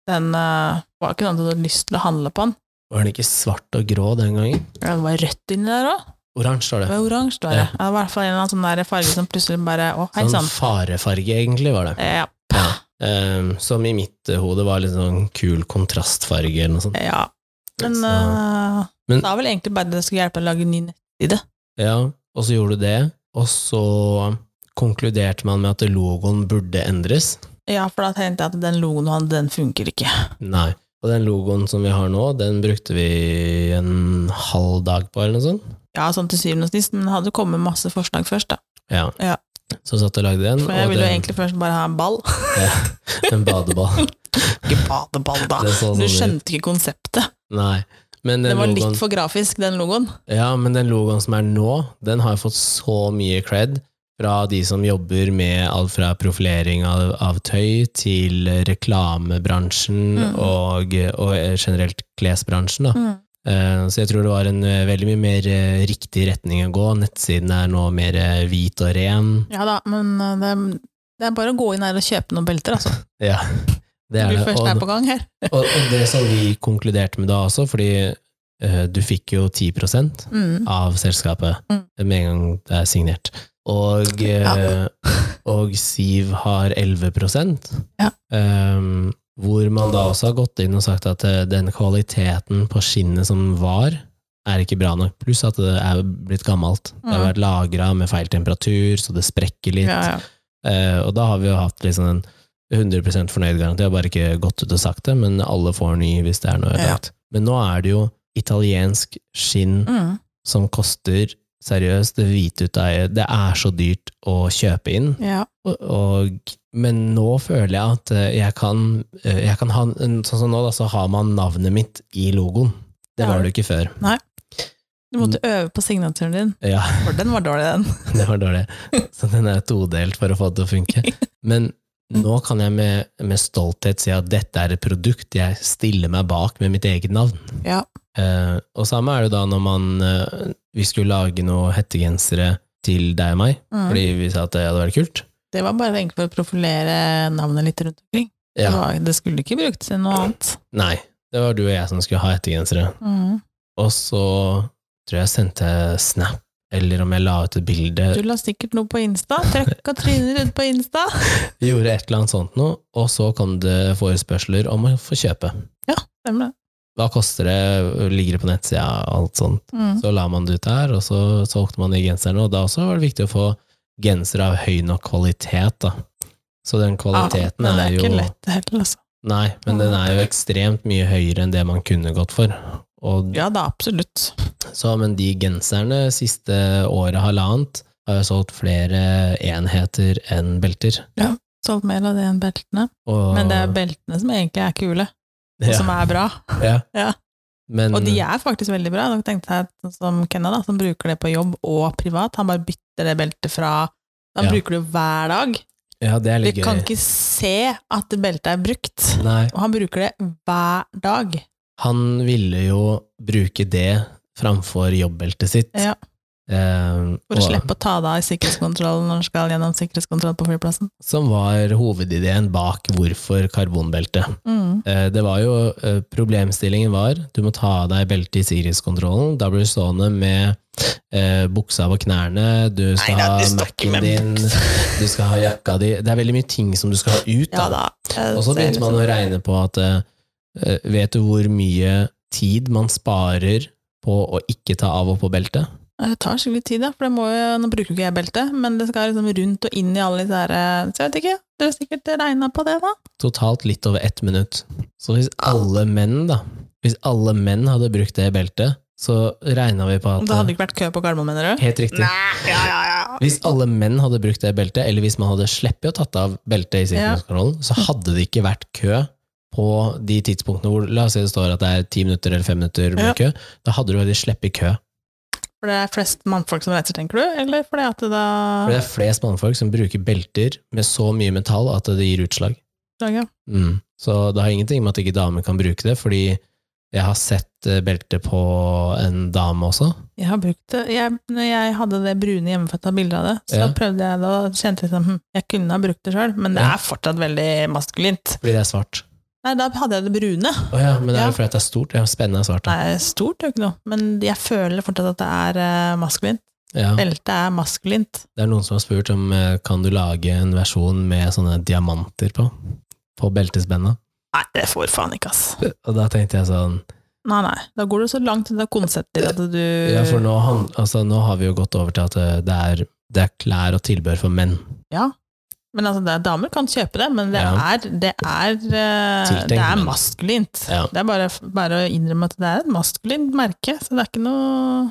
den uh, var ikke noe du hadde lyst til å handle på den. Var den ikke svart og grå den gangen? Det var rødt inni der òg. Oransje var Det det. var oransje, var det. Ja. Ja, det var i hvert fall en eller annen sånn der farge som plutselig bare Å, hei Sånn sann. farefarge, egentlig, var det. Ja. Ja. Um, som i mitt hode var litt sånn kul kontrastfarge eller noe sånt. ja. Men, Så- uh, Men- det var vel egentlig bare det skulle hjelpe å lage en ny nettside. Ja, og så gjorde du det, og så konkluderte man med at logoen burde endres. Ja, for da tenkte jeg at den logoen du hadde, den funker ikke. Nei. Og den logoen som vi har nå, den brukte vi en halv dag på, eller noe sånt. Ja, sånn til syvende og sist, men det hadde kommet masse forslag først, da. Ja. Ja. Så satt og lagde den. For jeg ville jo egentlig først bare ha en ball. ja, En badeball. [laughs] Ikke badeball, da. Sånn Du ut. skjønte ikke konseptet. Nei. Men den, Den var logoen, litt for grafisk, den logoen. ja, men den logoen som er nå, den har fått så mye cred fra de som jobber med alt fra profilering av, av tøy til reklamebransjen Mm. og, og generelt klesbransjen. Da. Eh, Så jeg tror det var en eh, veldig mye mer eh, riktig retning å gå. Nettsiden er nå mer hvit og ren. Ja da, men det, det er bare å gå inn her og kjøpe noen belter, altså. [laughs] Ja, det er først er på gang her. [laughs] og, og det som vi konkluderte med da også, fordi uh, du fikk jo 10 Mm. av selskapet Mm. med en gang det er signert. Og, ja. og Siv har 11 Ja. um, hvor man da også har gått inn og sagt at eh, den kvaliteten på skinnet som var, er ikke bra nok, pluss at det er blitt gammelt. Det har Mm. vært lagra med feil temperatur, så det sprekker litt. Ja, ja. Uh, og da har vi jo hatt liksom en 100 fornøyd garanti, jeg har bare ikke gått ut og sagt det, men alle får ny hvis det er noe Ja. Men nå er det jo italiensk skinn Mm. som koster seriøst det hvite ut av Det er så dyrt å kjøpe inn. ja. Og, og, men nå føler jeg at eh, jeg kan, eh, jeg kan ha Sånn som nå, da, så har man navnet mitt i logoen. Det Ja. var det ikke før. Nei. Du måtte øve på signaturen din, Ja, for den var dårlig, den. [laughs] det var dårlig. [laughs] Så den er todelt for å få det til å funke. [laughs] Men nå kan jeg med, med stolthet si at dette er et produkt jeg stiller meg bak med mitt eget navn. Ja. Eh, og samme er det da når man eh, Vi skulle lage noen hettegensere til deg og meg, Mm. fordi vi sa at det hadde vært kult. Det var bare egentlig for å profilere navnet litt rundt omkring. Det, Ja. var, det skulle ikke brukes til noe annet. Nei, det var du og jeg som skulle ha hettegensere. Mm. Og så tror jeg jeg sendte snap, eller om jeg la ut et bilde. Du la sikkert noe på Insta. Trøkka trynet ut på Insta. [laughs] Gjorde et eller annet sånt noe, og så kom det forespørsler om å få kjøpe. Stemmer det. Hva koster det, ligger det på nettsida, alt sånt. Mm. Så la man det ut der, og så solgte man de genserne, og da også var det viktig å få genser av høy nok kvalitet, da. Så den kvaliteten ja, jo... det er er jo ikke lett heller, altså. Nei, men den er jo ekstremt mye høyere enn det man kunne gått for. Og, Ja da, absolutt. så, men de genserne siste året, halvannet, har jo solgt flere enheter enn belter. Ja, Solgt mer av det enn beltene. Og, Men det er beltene som egentlig er kule, og ja, som er bra. [laughs] ja. Ja. Men, Og de er faktisk veldig bra. Dere tenkte jeg som Kenna, da, som bruker det på jobb og privat. Han bare bytter det beltet fra Han Ja. bruker det hver dag. Ja, det er Vi litt kan gøy. ikke se at beltet er brukt. Nei, Og han bruker det hver dag. Han ville jo bruke det framfor jobbbeltet sitt. Ja, Eh, For å og- slippe å ta det av i sikkerhetskontrollen når han skal gjennom sikkerhetskontroll på flyplassen. Som var hovedideen bak hvorfor karbonbelte. Mm. Eh, Det var jo, eh, Problemstillingen var du må ta av deg beltet i sikkerhetskontrollen. Da blir du stående med eh, buksa på knærne, du skal Nei, da, ha Mac-en din, du skal ha jakka di Det er veldig mye ting som du skal ha ut. Ja Da. da. Og så begynte man å regne på at eh, Vet du hvor mye tid man sparer på å ikke ta av og på beltet? Det tar skikkelig tid, ja. For det må jo, nå bruker jo ikke jeg belte, men det skal liksom rundt og inn i alle disse her eh, Så jeg vet ikke, dere har sikkert regna på det, da? Totalt litt over ett minutt. Så hvis alle menn, da Hvis alle menn hadde brukt det beltet, så regna vi på at Det hadde ikke vært kø på Gardermoen, mener du? Helt riktig. Nei, ja, ja, ja. Hvis alle menn hadde brukt det beltet, eller hvis man hadde sluppet å tatt av beltet i sikkerhetskontrollen, så hadde det ikke vært kø på de tidspunktene hvor La oss si det står at det er ti minutter eller fem minutter med Ja. kø. Da hadde du faktisk sluppet kø. For det er flest mannfolk som reiser, tenker du? Eller fordi at det da For det er flest mannfolk som bruker belter med så mye metall at det gir utslag. Ja. Mm. Så det har ingenting med at ikke damer kan bruke det, fordi jeg har sett eh, belte på en dame også. Jeg har brukt det. Jeg, når jeg hadde det brune hjemmefødte bilder av det, så Ja. prøvde jeg det og kjente liksom hm, Jeg kunne ha brukt det sjøl, men det Ja. er fortsatt veldig maskulint. Fordi det er svart. Nei, da hadde jeg det brune. Oh ja, men det er Ja. jo fordi at det er stort. Ja, spennende er svart. Da. Nei, stort er jo ikke noe, men jeg føler fortsatt at det er eh, maskulint. Ja. Beltet er maskulint. Det er noen som har spurt om eh, kan du lage en versjon med sånne diamanter på, på beltespenna. Nei, det får faen ikke, ass. Og da tenkte jeg sånn Nei, nei. Da går du så langt i det konseptet at du Ja, for nå, han, altså, nå har vi jo gått over til at eh, det er, det er klær og tilbehør for menn. Ja. Men altså, det er, damer kan kjøpe det, men det Ja. er, det er, eh, det er maskulint. Ja. Det er bare, bare å innrømme at det er et maskulint merke, så det er ikke noe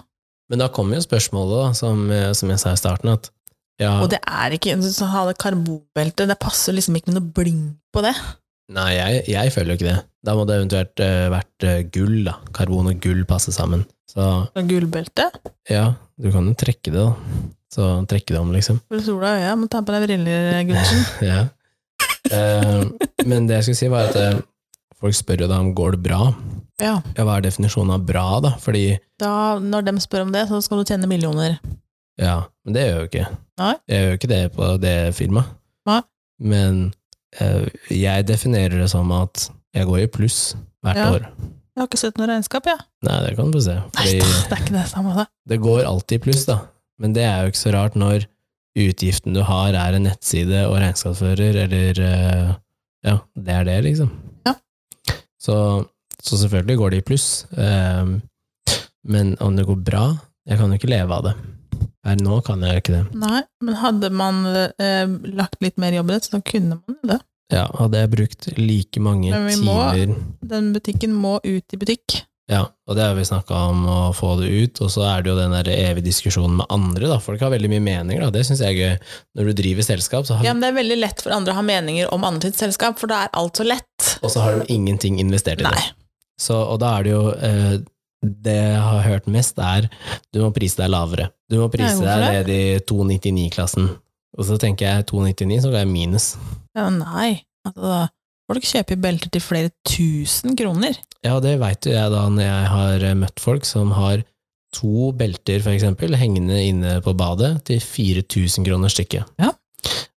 Men da kommer jo spørsmålet, da, som, eh, som jeg sa i starten, at ja, Og det er ikke å ha det karbonbeltet, det passer liksom ikke med noe bling på det. Nei, jeg, jeg føler jo ikke det. Da må det eventuelt uh, vært uh, gull, da. Karbon og gull passer sammen. Så Gullbelte. ja, du kan jo trekke det, da. Så trekke det om, liksom. For sola i øya, må ta på deg briller, Gudsen. [laughs] Ja. Eh, men det jeg skulle si, var at eh, folk spør jo da om går det bra. Ja. Ja, hva er definisjonen av bra, da? Fordi Da, når de spør om det, så skal du tjene millioner. Ja, men det gjør jo ikke. Nei. Jeg gjør jo ikke det på det firmaet. Nei. Men eh, jeg definerer det som at jeg går i pluss hvert Ja. år. Jeg har ikke sett noe regnskap, jeg. Nei, det kan du få se. Nei, Fordi da, det er ikke det samme, da. det går alltid i pluss, da. Men det er jo ikke så rart når utgiften du har er en nettside og regnskapsfører, eller eh, Ja, det er det, liksom. Ja. Så, så selvfølgelig går det i pluss. Eh, men om det går bra Jeg kan jo ikke leve av det. Per nå kan jeg ikke det. Nei, men hadde man eh, lagt litt mer jobb i det, så kunne man det. Ja, hadde jeg brukt like mange Men vi må- timer Den butikken må ut i butikk. Ja, og det har vi snakka om å få det ut, og så er det jo den der evige diskusjonen med andre, da. Folk har veldig mye meninger, da. Det syns jeg er gøy. Når du driver selskap, så har, Ja, men det er veldig lett for andre å ha meninger om andre sitt selskap, for da er alt så lett. og så har de ingenting investert i Nei. det. Så, og da er det jo eh, Det jeg har hørt mest, er du må prise deg lavere. Du må prise deg ned i 299-klassen. Og så tenker jeg 299, så går jeg minus. Ja, nei. Altså, folk kjøper belter til flere tusen kroner. Ja, det veit jo jeg da når jeg har eh, møtt folk som har to belter, for eksempel, hengende inne på badet til 4000 kroner stykket. Ja.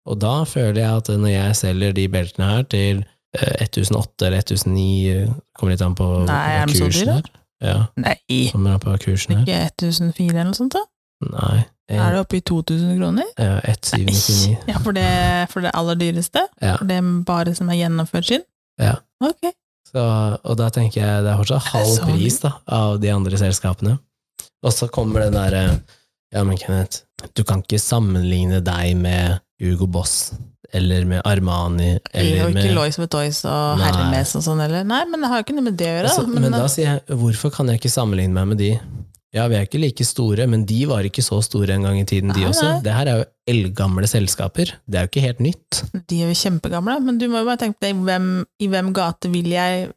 Og da føler jeg at når jeg selger de beltene her til eh, 1008 eller 1009, eh, kommer litt an på Nei, er de så dyre? Ja, Nei, kommer an på kursen her. ikke 1004 eller noe sånt da? Nei. Er det oppe i 2000 kroner? Ja, 1799. Ja, for det, for det aller dyreste? Ja. For det bare som er gjennomført sin? Ja. Ok. Så, og da tenker jeg det er fortsatt halv er pris da, av de andre selskapene. Og så kommer den derre Ja, men Kenneth, du kan ikke sammenligne deg med Hugo Boss eller med Armani eller og ikke Lois Toys og Hermes og sånn heller. Nei, men det har jo ikke noe med det å gjøre. altså, men, Men da sier jeg, hvorfor kan jeg ikke sammenligne meg med de? Ja, vi er ikke like store, men de var ikke så store en gang i tiden, de Nei, også. nei. Det her er jo eldgamle selskaper. Det er jo ikke helt nytt. de er jo kjempegamle. Men du må jo bare tenke på det, i hvem, i hvem gate vil jeg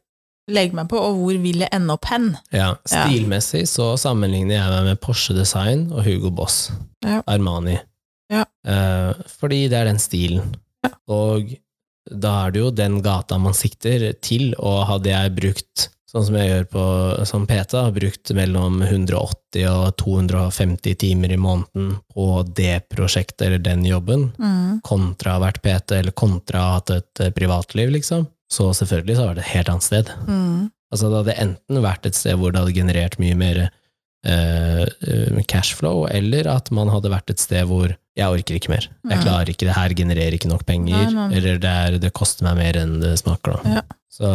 legge meg på, og hvor vil jeg ende opp hen? Ja, Ja. Stilmessig så sammenligner jeg meg med Porsche Design og Hugo Boss. Ja. Armani. Ja. Eh, fordi det er den stilen. Og da er det jo den gata man sikter til, og hadde jeg brukt sånn som jeg gjør på, som PT, har brukt mellom 180 og 250 timer i måneden på det prosjektet eller den jobben, Mm. kontra å ha vært PT, eller kontra å ha hatt et eh, privatliv, liksom, så selvfølgelig så var det et helt annet sted. Mm. Altså det hadde enten vært et sted hvor det hadde generert mye mer eh, eh, cashflow, eller at man hadde vært et sted hvor jeg orker ikke mer. Jeg klarer ikke, det her genererer ikke nok penger, nei. eller det, er, det koster meg mer enn det smaker. Da. Ja. Så,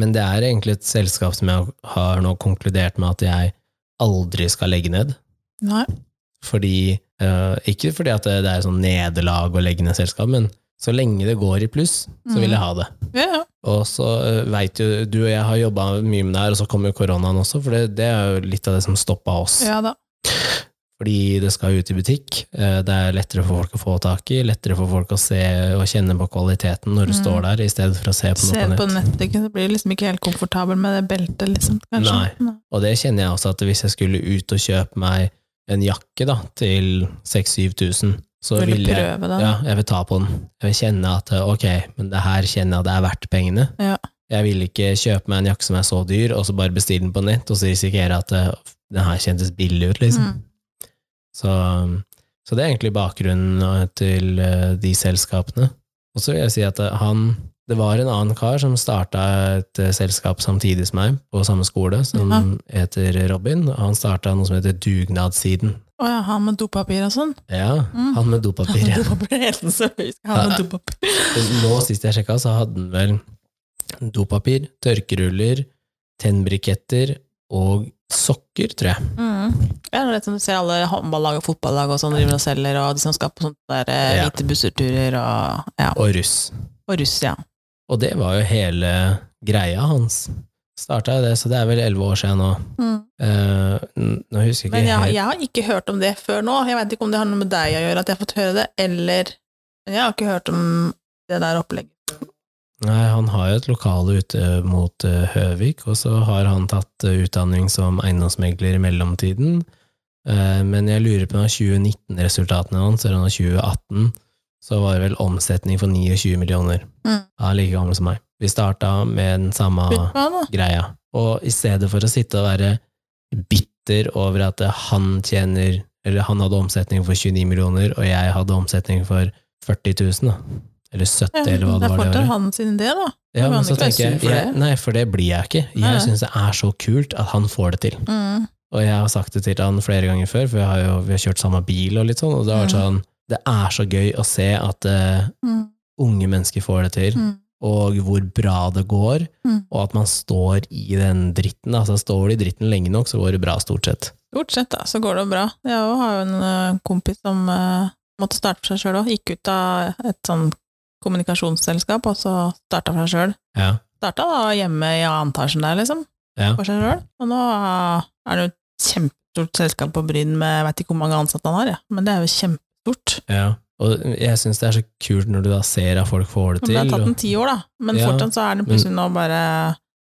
men det er egentlig et selskap som jeg har nå konkludert med at jeg aldri skal legge ned. Nei. Fordi, eh, ikke fordi at det, er sånn nederlag å legge ned selskap, men så lenge det går i pluss, så vil jeg ha det. Ja, ja. Og så uh, veit jo du og jeg har jobba mye med det her, og så kommer jo koronaen også, for det, det er jo litt av det som stoppa oss. ja da. Fordi det skal ut i butikk, eh, det er lettere for folk å få tak i, lettere for folk å se og kjenne på kvaliteten når du Mm. står der, i stedet for å se på Se noe på på nett. nett, så blir du liksom ikke helt komfortabel med det beltet, liksom, kanskje. Nei. Og det kjenner jeg også, at hvis jeg skulle ut og kjøpe meg en jakke da, til 6000-7000, så Vil vil jeg prøve den? Ja, jeg vil ta på den. Jeg vil kjenne at eh, ok, men det her kjenner jeg at det er verdt pengene. Ja. Jeg vil ikke kjøpe meg en jakke som er så dyr, og så bare bestille den på nett, og så risikere at eh, den her kjentes billig ut, liksom. Mm. Så, så det er egentlig bakgrunnen til eh, de selskapene. Og så vil jeg si at eh, han Det var en annen kar som starta et eh, selskap samtidig som meg, på samme skole, som Ja. heter Robin. Han starta noe som heter Dugnadssiden. Å ja, han med dopapir og sånn? Ja, Mm. han med dopapir. ja. [laughs] Dopapir er helt så. Han med dopapir. Nå sist jeg sjekka, så hadde han vel dopapir, tørkeruller, tennbriketter og sokker, tror jeg. Mm. Ja, det er litt som du ser alle håndballag og fotballag og sånn driver og selger, og de som skal på sånne der eh, Ja. hvite busserturer og ja. Og russ. Og russ, ja. Og det var jo hele greia hans. Starta jo det, så det er vel elleve år siden nå. Mm. Eh, nå husker jeg Men ikke jeg, helt jeg har ikke hørt om det før nå. Jeg vet ikke om det har noe med deg å gjøre at jeg har fått høre det, eller jeg har ikke hørt om det der opplegget. Nei, han har jo et lokale ute mot eh, Høvik, og så har han tatt eh, utdanning som eiendomsmegler i mellomtiden. Eh, men jeg lurer på 2019-resultatene hans, eller 2018, så var det vel omsetning for 29 millioner. Mm. Han er like gammel som meg. Vi starta med den samme greia. Og i stedet for å sitte og være bitter over at han tjener Eller han hadde omsetning for 29 millioner, og jeg hadde omsetning for 40 000, da. Eller 70, Ja, eller hva det det er var det fortsatt året. hans idé, da. Ja, men så tenker jeg, jeg. Nei, for det blir jeg ikke. Jeg syns det er så kult at han får det til. Mm. Og jeg har sagt det til han flere ganger før, for vi har jo vi har kjørt samme bil og litt sånn, og det har vært Mm. sånn Det er så gøy å se at uh, Mm. unge mennesker får det til, Mm. og hvor bra det går, Mm. og at man står i den dritten. Altså, står du i dritten lenge nok, så går det bra, stort sett. Stort sett, da, så går det bra. Jeg har jo en eh, kompis som uh, måtte starte for seg sjøl òg. Gikk ut av et sånn kommunikasjonsselskap, og så starta for seg sjøl. Ja. Starta da hjemme i annen antasjen der, liksom, ja. for seg sjøl. Og nå er det jo et kjempestort selskap på Bryn med jeg vet ikke hvor mange ansatte han har, ja. men det er jo kjempestort. ja. Og jeg syns det er så kult når du da ser at folk får det til. det har tatt en ti år, da, men Ja, fortsatt så er det plutselig nå bare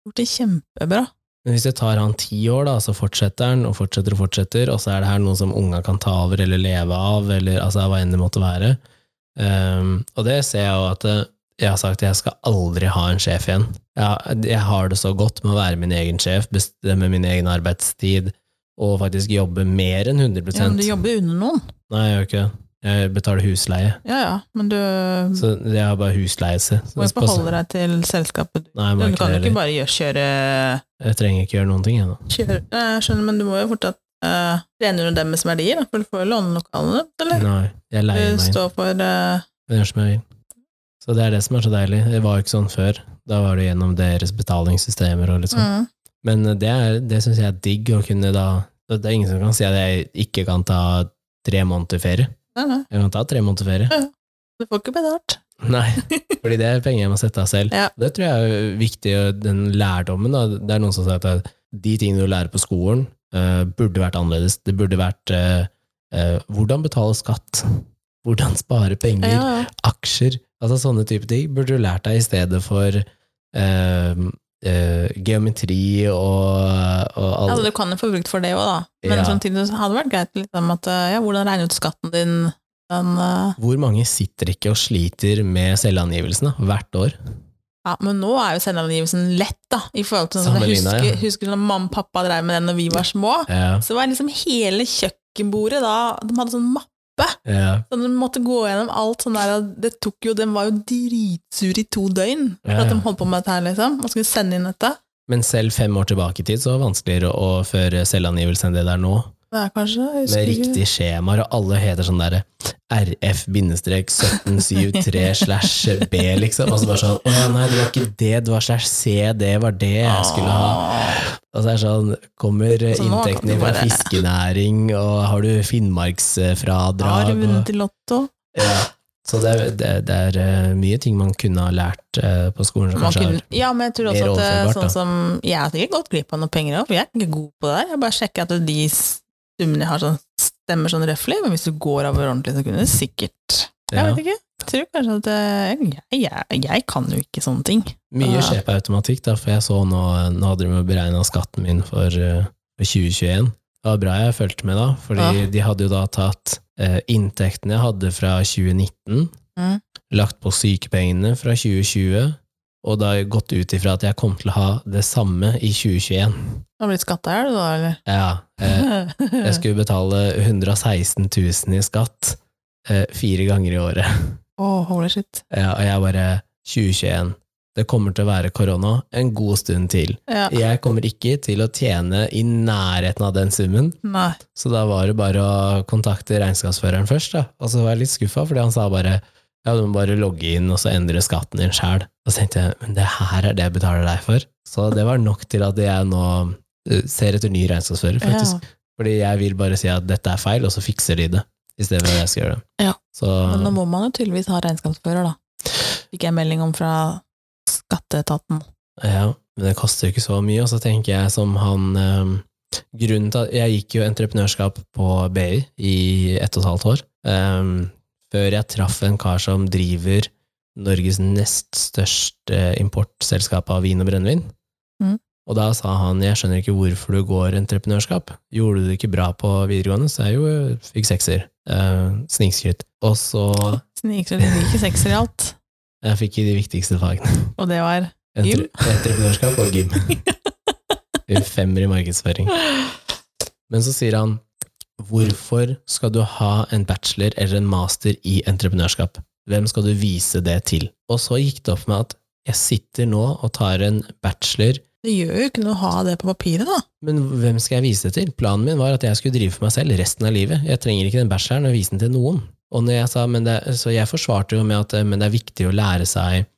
gjort det kjempebra. Men hvis det tar han ti år, da, så fortsetter han og fortsetter og fortsetter, og så er det her noe som unga kan ta over eller leve av, eller altså hva enn det måtte være. Ehm, og det ser jeg jo at eh, jeg har sagt at jeg skal aldri ha en sjef igjen. Jeg, jeg har det så godt med å være min egen sjef, bestemme min egen arbeidstid, og faktisk jobbe mer enn 100 Ja, men du jobber under noen. Nei, jeg gjør ikke det. Jeg betaler husleie, Ja ja, men du så jeg har bare husleie. Må jo forholde deg til selskapet. Nei, jeg Du kan jo ikke bare kjøre Jeg trenger ikke gjøre noen ting, jeg. Jeg skjønner, men du må jo fortsatt uh, trener du deres verdier, da, for du får jo låne lokalene, eller? Nei, jeg leier meg inn. står for uh, Jeg gjør som jeg vil. Så det er det som er så deilig. Det var jo ikke sånn før. Da var det gjennom deres betalingssystemer og litt sånn. mm. Men det, er- det syns jeg er digg å kunne da Det er ingen som kan si at jeg ikke kan ta tre måneder ferie. Nei, nei, Jeg kan ta tre måneder ferie. du får ikke betalt. [laughs] Nei, [laughs] fordi det er penger jeg må sette av selv. Ja. Det tror jeg er viktig, den lærdommen. Da. Det er noen som sier at de tingene du lærer på skolen, eh, burde vært annerledes. Det burde vært uh, uh, hvordan betale skatt, [laughs] hvordan spare penger, Ja, ja. aksjer, altså sånne type ting, burde du lært deg i stedet for eh, eh, geometri og, og alle. Altså, du kan jo få brukt for det òg, da. Men Ja. samtidig hadde det vært greit liksom, at uh, ja, hvordan regne ut skatten din Den, Hvor mange sitter ikke og sliter med selvangivelsene hvert år? Ja, men nå er jo selvangivelsen lett, da. I forhold til sånn, jeg husker, husker når mamma og pappa drev med den når vi var små. Ja, Så var liksom hele kjøkkenbordet da De hadde sånn mappe. ja, Så de måtte gå gjennom alt sånn der Det tok jo Den var jo dritsur i to døgn for Ja, at de holdt på med dette her, liksom. Og skulle sende inn dette. Men selv fem år tilbake i tid så var det vanskeligere å føre selvangivelse enn det det er nå. Det er kanskje Med riktige skjemaer, og alle heter sånn derre RF-1773 slash B, liksom. Og så bare sånn Å ja, nei, det var ikke det, det var slash C, det var det jeg skulle ha. Og så er det sånn Kommer inntektene fra bare- fiskenæring, og har du finnmarksfradrag? Har du vunnet i Lotto? Ja. Så det, er- det, det er eh, mye ting man kunne ha lært eh, på skolen som Man kunne, ja, men jeg tror også at sånn som Jeg har sikkert gått glipp av noe penger òg, for jeg er ikke god på det der. Jeg bare sjekker at de summene jeg har, sånn, stemmer sånn røftlig, men hvis du går over ordentlig, så kunne du sikkert Jeg vet ikke. Jeg tror kanskje at jeg, jeg, jeg kan jo ikke sånne ting. Mye skjer på automatikk, da, for jeg så nå Nå hadde de beregna skatten min for, eh, for 2021. Det var bra jeg fulgte med da, fordi Ja. de hadde jo da tatt eh, inntektene jeg hadde fra 2019, Mm. lagt på sykepengene fra 2020, og da har jeg gått ut ifra at jeg kom til å ha det samme i 2021. Du har blitt du da, eller? Ja, eh, jeg skulle betale 116 000 i skatt eh, fire ganger i året. Oh, holy shit. Ja, og jeg bare 2021. Det kommer til å være korona en god stund til. Ja. Jeg kommer ikke til å tjene i nærheten av den summen, Nei. så da var det bare å kontakte regnskapsføreren først, da. Og så var jeg litt skuffa, fordi han sa bare ja, du må bare logge inn og så endre skatten din sjæl. Og så tenkte jeg men det her er det jeg betaler deg for. Så det var nok til at jeg nå eh, ser etter ny regnskapsfører, faktisk. Fordi jeg vil bare si at dette er feil, og så fikser de det, i stedet for at jeg skal gjøre det. Ja. Så, Men nå må man jo tydeligvis ha regnskapsfører, da. Fikk jeg melding om fra skatteetaten. Ja, men det koster jo ikke så mye, og så tenker jeg som han eh, Grunnen til at jeg gikk jo entreprenørskap på BI i ett og et halvt år, eh, før jeg traff en kar som driver Norges nest største importselskap av vin og brennevin. Mm. Og da sa han jeg skjønner ikke hvorfor du går entreprenørskap. Gjorde du det ikke bra på videregående, så jeg jo fikk sekser. Eh, Snikskryt. Og så Snikskryt, det ikke sekser i alt. [laughs] Jeg fikk i de viktigste fagene. Og det var Entre entreprenørskap og gym. [laughs] Femmer i markedsføring. [laughs] Men så sier han hvorfor skal du ha en bachelor eller en master i entreprenørskap? Hvem skal du vise det til? Og så gikk det opp med at jeg sitter nå og tar en bachelor, Det gjør jo ikke noe å ha det på papiret, da. men hvem skal jeg vise det til? Planen min var at jeg skulle drive for meg selv resten av livet. Jeg trenger ikke den bacheloren og vise den til noen. Og når jeg sa, men det, så jeg forsvarte jo med at men det er viktig å lære seg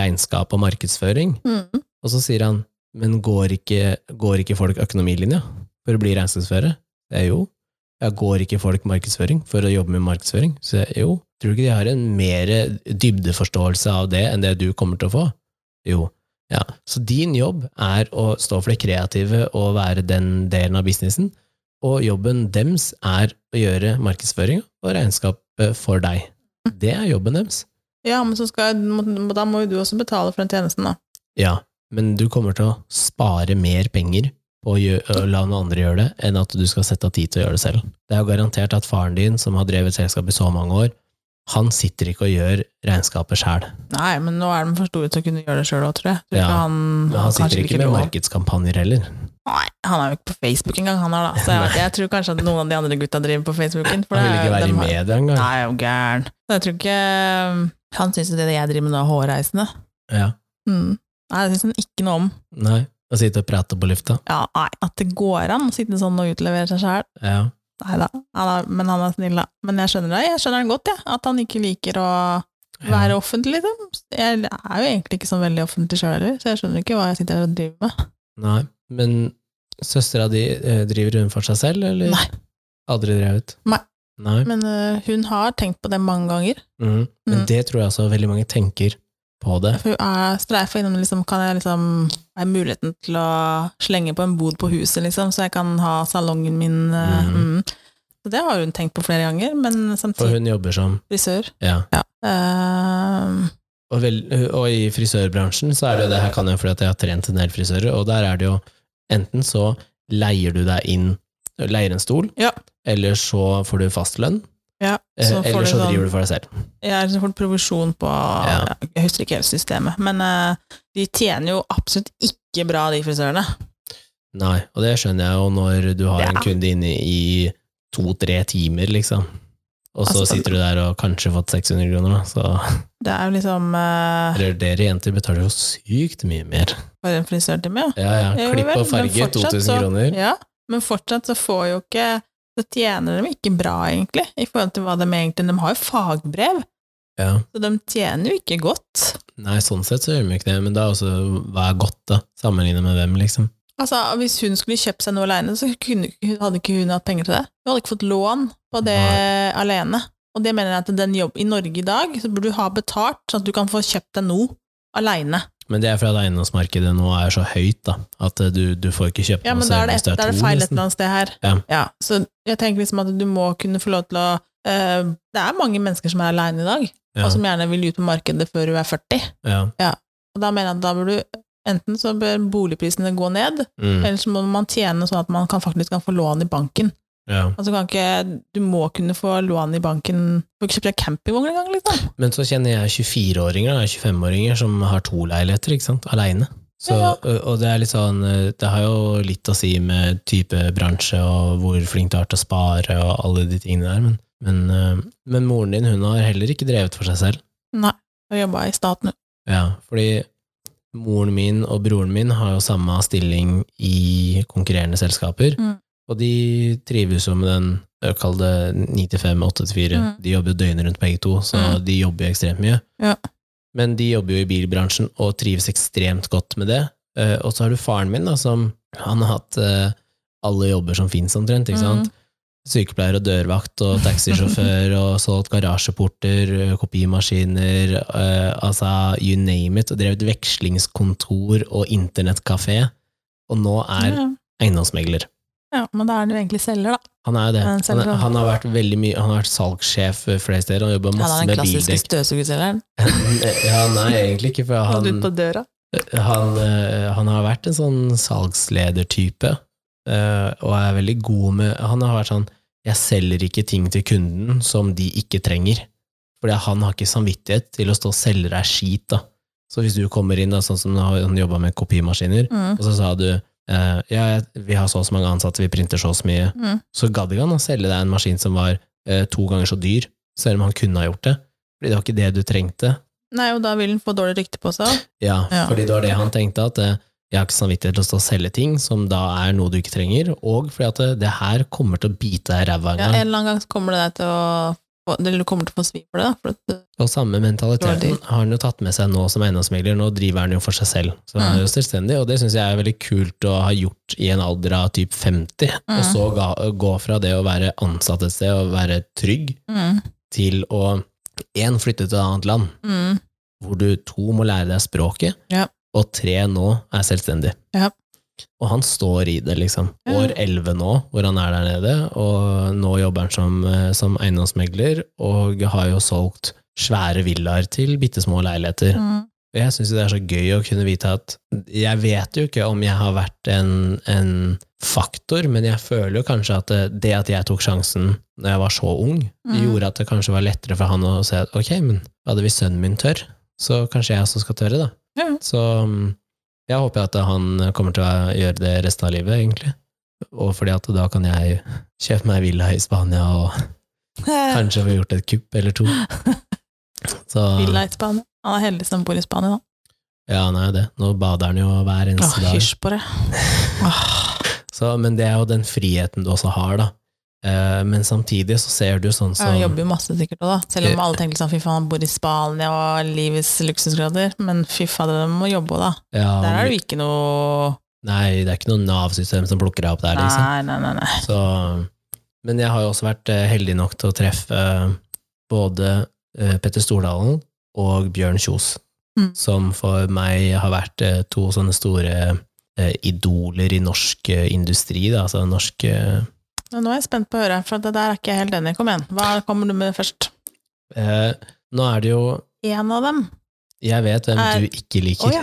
regnskap og markedsføring. Mm. Og så sier han, men går ikke, går ikke folk økonomilinja for å bli regnskapsfører? Det er jo. jeg går ikke folk markedsføring for å jobbe med markedsføring? Så jeg, jo. Tror du ikke de har en mer dybdeforståelse av det enn det du kommer til å få? Jo. Ja. Så din jobb er å stå for det kreative og være den delen av businessen, og jobben dems er å gjøre markedsføring og regnskapet for deg. Det er jobben deres. Ja, men så skal, da må jo du også betale for den tjenesten, da. Ja, men du kommer til å spare mer penger på å, gjø- la noen andre gjøre det, enn at du skal sette av tid til å gjøre det selv. Det er jo garantert at faren din, som har drevet selskap i så mange år, han sitter ikke og gjør regnskapet sjæl. Nei, men nå er de for store til å kunne gjøre det sjøl òg, tror jeg. Tror Ja, ikke han, Men han kanskje sitter ikke med markedskampanjer heller. Nei, han er jo ikke på Facebook engang, han er da. Så jeg, [laughs] jeg tror kanskje at noen av de andre gutta driver på Facebooken. Han vil det ikke være i media engang. Nei, jo gæren. Jeg tror ikke Han syns jo det jeg driver med nå, er hårreisende. Ja. Mm. Nei, det syns han ikke noe om. Nei. Å sitte og prate på lufta. Ja, nei, At det går an å sitte sånn og utlevere seg sjæl. Ja. Nei da, men han er snill, da. Men jeg skjønner det, jeg skjønner det godt, jeg. At han ikke liker å være offentlig, liksom. Jeg er jo egentlig ikke sånn veldig offentlig sjøl heller, så jeg skjønner ikke hva jeg sitter her og driver med. Nei. Men søstera di, eh, driver hun for seg selv, eller? Nei. Aldri drevet? Nei. Nei. Men uh, hun har tenkt på det mange ganger. Mm. Men Mm. det tror jeg også veldig mange tenker på det. For hun er streifa innom liksom, Kan jeg liksom Har muligheten til å slenge på en bod på huset, liksom, så jeg kan ha salongen min mm. Mm. Så det har hun tenkt på flere ganger, men samtidig For hun jobber som frisør. Ja. Ja. Uh, Og, vel, og i frisørbransjen så er det jo det her kan jeg fordi at jeg har trent en del frisører, og der er det jo enten så leier du deg inn, leier en stol, Ja. eller så får du fastlønn, Ja, Eh, så Eller så sånn driver du for deg selv. Ja, så får du provisjon på Ja. Jeg husker ikke helt systemet, men uh, de tjener jo absolutt ikke bra, de frisørene. Nei, og det skjønner jeg jo når du har Ja. en kunde inne i to-tre timer, liksom. Og så Altså, sitter du der og kanskje fått 600 kroner, da. Så Det er jo liksom uh, eller dere jenter betaler jo sykt mye mer. for en frisørtime, ja. Ja, ja. Klipp og farge, 2000 så- kroner. Ja, men fortsatt så får jo ikke Så tjener de ikke bra, egentlig, i forhold til hva de egentlig De har jo fagbrev, Ja. så de tjener jo ikke godt. Nei, sånn sett så gjør de ikke det, men da også hva er godt, da? Sammenlignet med hvem, liksom? Altså, Hvis hun skulle kjøpt seg noe alene, så kunne, hadde ikke hun hatt penger til det. Hun hadde ikke fått lån på det alene. Og det mener jeg at den jobb, I Norge i dag så burde du ha betalt, sånn at du kan få kjøpt deg noe alene. Men det er fordi eiendomsmarkedet nå er så høyt, da, at eh, du, du får ikke kjøpt Ja, men da er det, da er det feil et eller annet sted her. Ja. Så jeg tenker liksom at du må kunne få lov til å uh, Det er mange mennesker som er aleine i dag, Ja, og som gjerne vil ut på markedet før du er 40. ja. Og da mener jeg at da bør du Enten så bør boligprisene gå ned, Mm, eller så må man tjene sånn at man kan faktisk kan få lån i banken. Ja. Altså kan ikke, Du må kunne få lån i banken Du får ikke kjøpt deg campingvogn engang, liksom. Men så kjenner jeg 24-åringer, og 25-åringer, som har to leiligheter, ikke sant, aleine. Så, Ja. og- Og det er litt sånn Det har jo litt å si med type bransje og hvor flink du er til å spare og alle de tingene der, men, men, men moren din, hun har heller ikke drevet for seg selv. Nei. hun jobba i staten. Ja, fordi moren min og broren min har jo samme stilling i konkurrerende selskaper, Mm. Og de trives jo med den, kall det 9 til 5, 8 til 4. Mm. De jobber jo døgnet rundt begge to, så Mm. de jobber jo ekstremt mye. Ja. Men de jobber jo i bilbransjen og trives ekstremt godt med det. Eh, Og så har du faren min, da, som han har hatt eh, alle jobber som fins omtrent, ikke sant? Mm. Sykepleier og dørvakt og taxisjåfør og solgt garasjeporter, kopimaskiner, eh, altså you name it, og drevet vekslingskontor og internettkafé, og nå er eiendomsmegler. Ja, men da er han jo egentlig selger, da. Han er jo det. Han er, han har vært veldig mye, han har vært salgssjef flere steder, han bildekk. Han er den klassiske støvsugerselgeren. [laughs] ja, nei, egentlig ikke, for Han ut på døra. han, eh, han har vært en sånn salgsledertype, eh, og er veldig god med Han har vært sånn Jeg selger ikke ting til kunden som de ikke trenger. Fordi han har ikke samvittighet til å stå og selge deg skit, da. Så hvis du kommer inn, da, sånn som han jobba med kopimaskiner, Mm. og så sa du eh, ja, vi har så og så mange ansatte, vi printer så og så mye, Mm. så gadd ikke han å selge deg en maskin som var uh, to ganger så dyr, selv om han kunne ha gjort det. Fordi det var ikke det du trengte. Nei, og da vil han få dårlig rykte på seg. Ja, Ja. fordi det var det han tenkte, at uh, jeg har ikke samvittighet til å stå og selge ting som da er noe du ikke trenger, og fordi at det, det her kommer til å bite deg i ræva en Ja, en eller annen gang kommer det deg til å eller du kommer til å få svi for det. For at, Og samme mentaliteten har han jo tatt med seg nå som eiendomsmegler, nå driver han jo for seg selv, så han er jo selvstendig, og det syns jeg er veldig kult å ha gjort i en alder av typ 50, og Mm. så ga, gå fra det å være ansatt et sted og være trygg, mm, til å én flytte til et annet land, mm, hvor du to må lære deg språket, Ja. og tre nå er selvstendig. Ja. Og han står i det, liksom. År elleve nå, hvor han er der nede, og nå jobber han som, eh, som eiendomsmegler, og har jo solgt svære villaer til bitte små leiligheter. mm. Og jeg syns det er så gøy å kunne vite at Jeg vet jo ikke om jeg har vært en, en faktor, men jeg føler jo kanskje at det, det at jeg tok sjansen når jeg var så ung, Mm. gjorde at det kanskje var lettere for han å si at ok, men hadde vi sønnen min tør, så kanskje jeg også skal tørre, da. Ja. Så mm, jeg håper at han kommer til å gjøre det resten av livet, egentlig. Og fordi at da kan jeg kjøpe meg villa i Spania og [laughs] kanskje få gjort et kupp eller to. [laughs] Så Villa i Spania. Han er heldig som bor i Spania, da. Ja, han er jo det. Nå bader han jo hver Åh, eneste dag. hysj på det. [laughs] Så, men det er jo den friheten du også har, da. Eh, men samtidig så ser du sånn som Han jobber jo masse sikkert òg, da. Selv om alle tenker sånn fy faen, han bor i Spania og livets luksusgrader. Men fy fader, de må jobbe òg, da. ja, Der er det jo ikke noe Nei, det er ikke noe Nav-system som plukker deg opp der, liksom. Nei, nei, nei. nei. Så, men jeg har jo også vært eh, heldig nok til å treffe eh, både eh, Petter Stordalen og Bjørn Kjos, Mm. som for meg har vært eh, to sånne store eh, idoler i norsk eh, industri, da, altså norsk eh, nå er jeg spent på å høre, for det der er ikke jeg helt enig. Kom igjen. Hva kommer du med først? eh, Nå er det jo En av dem. Jeg vet hvem Er- du ikke liker. liker. ja,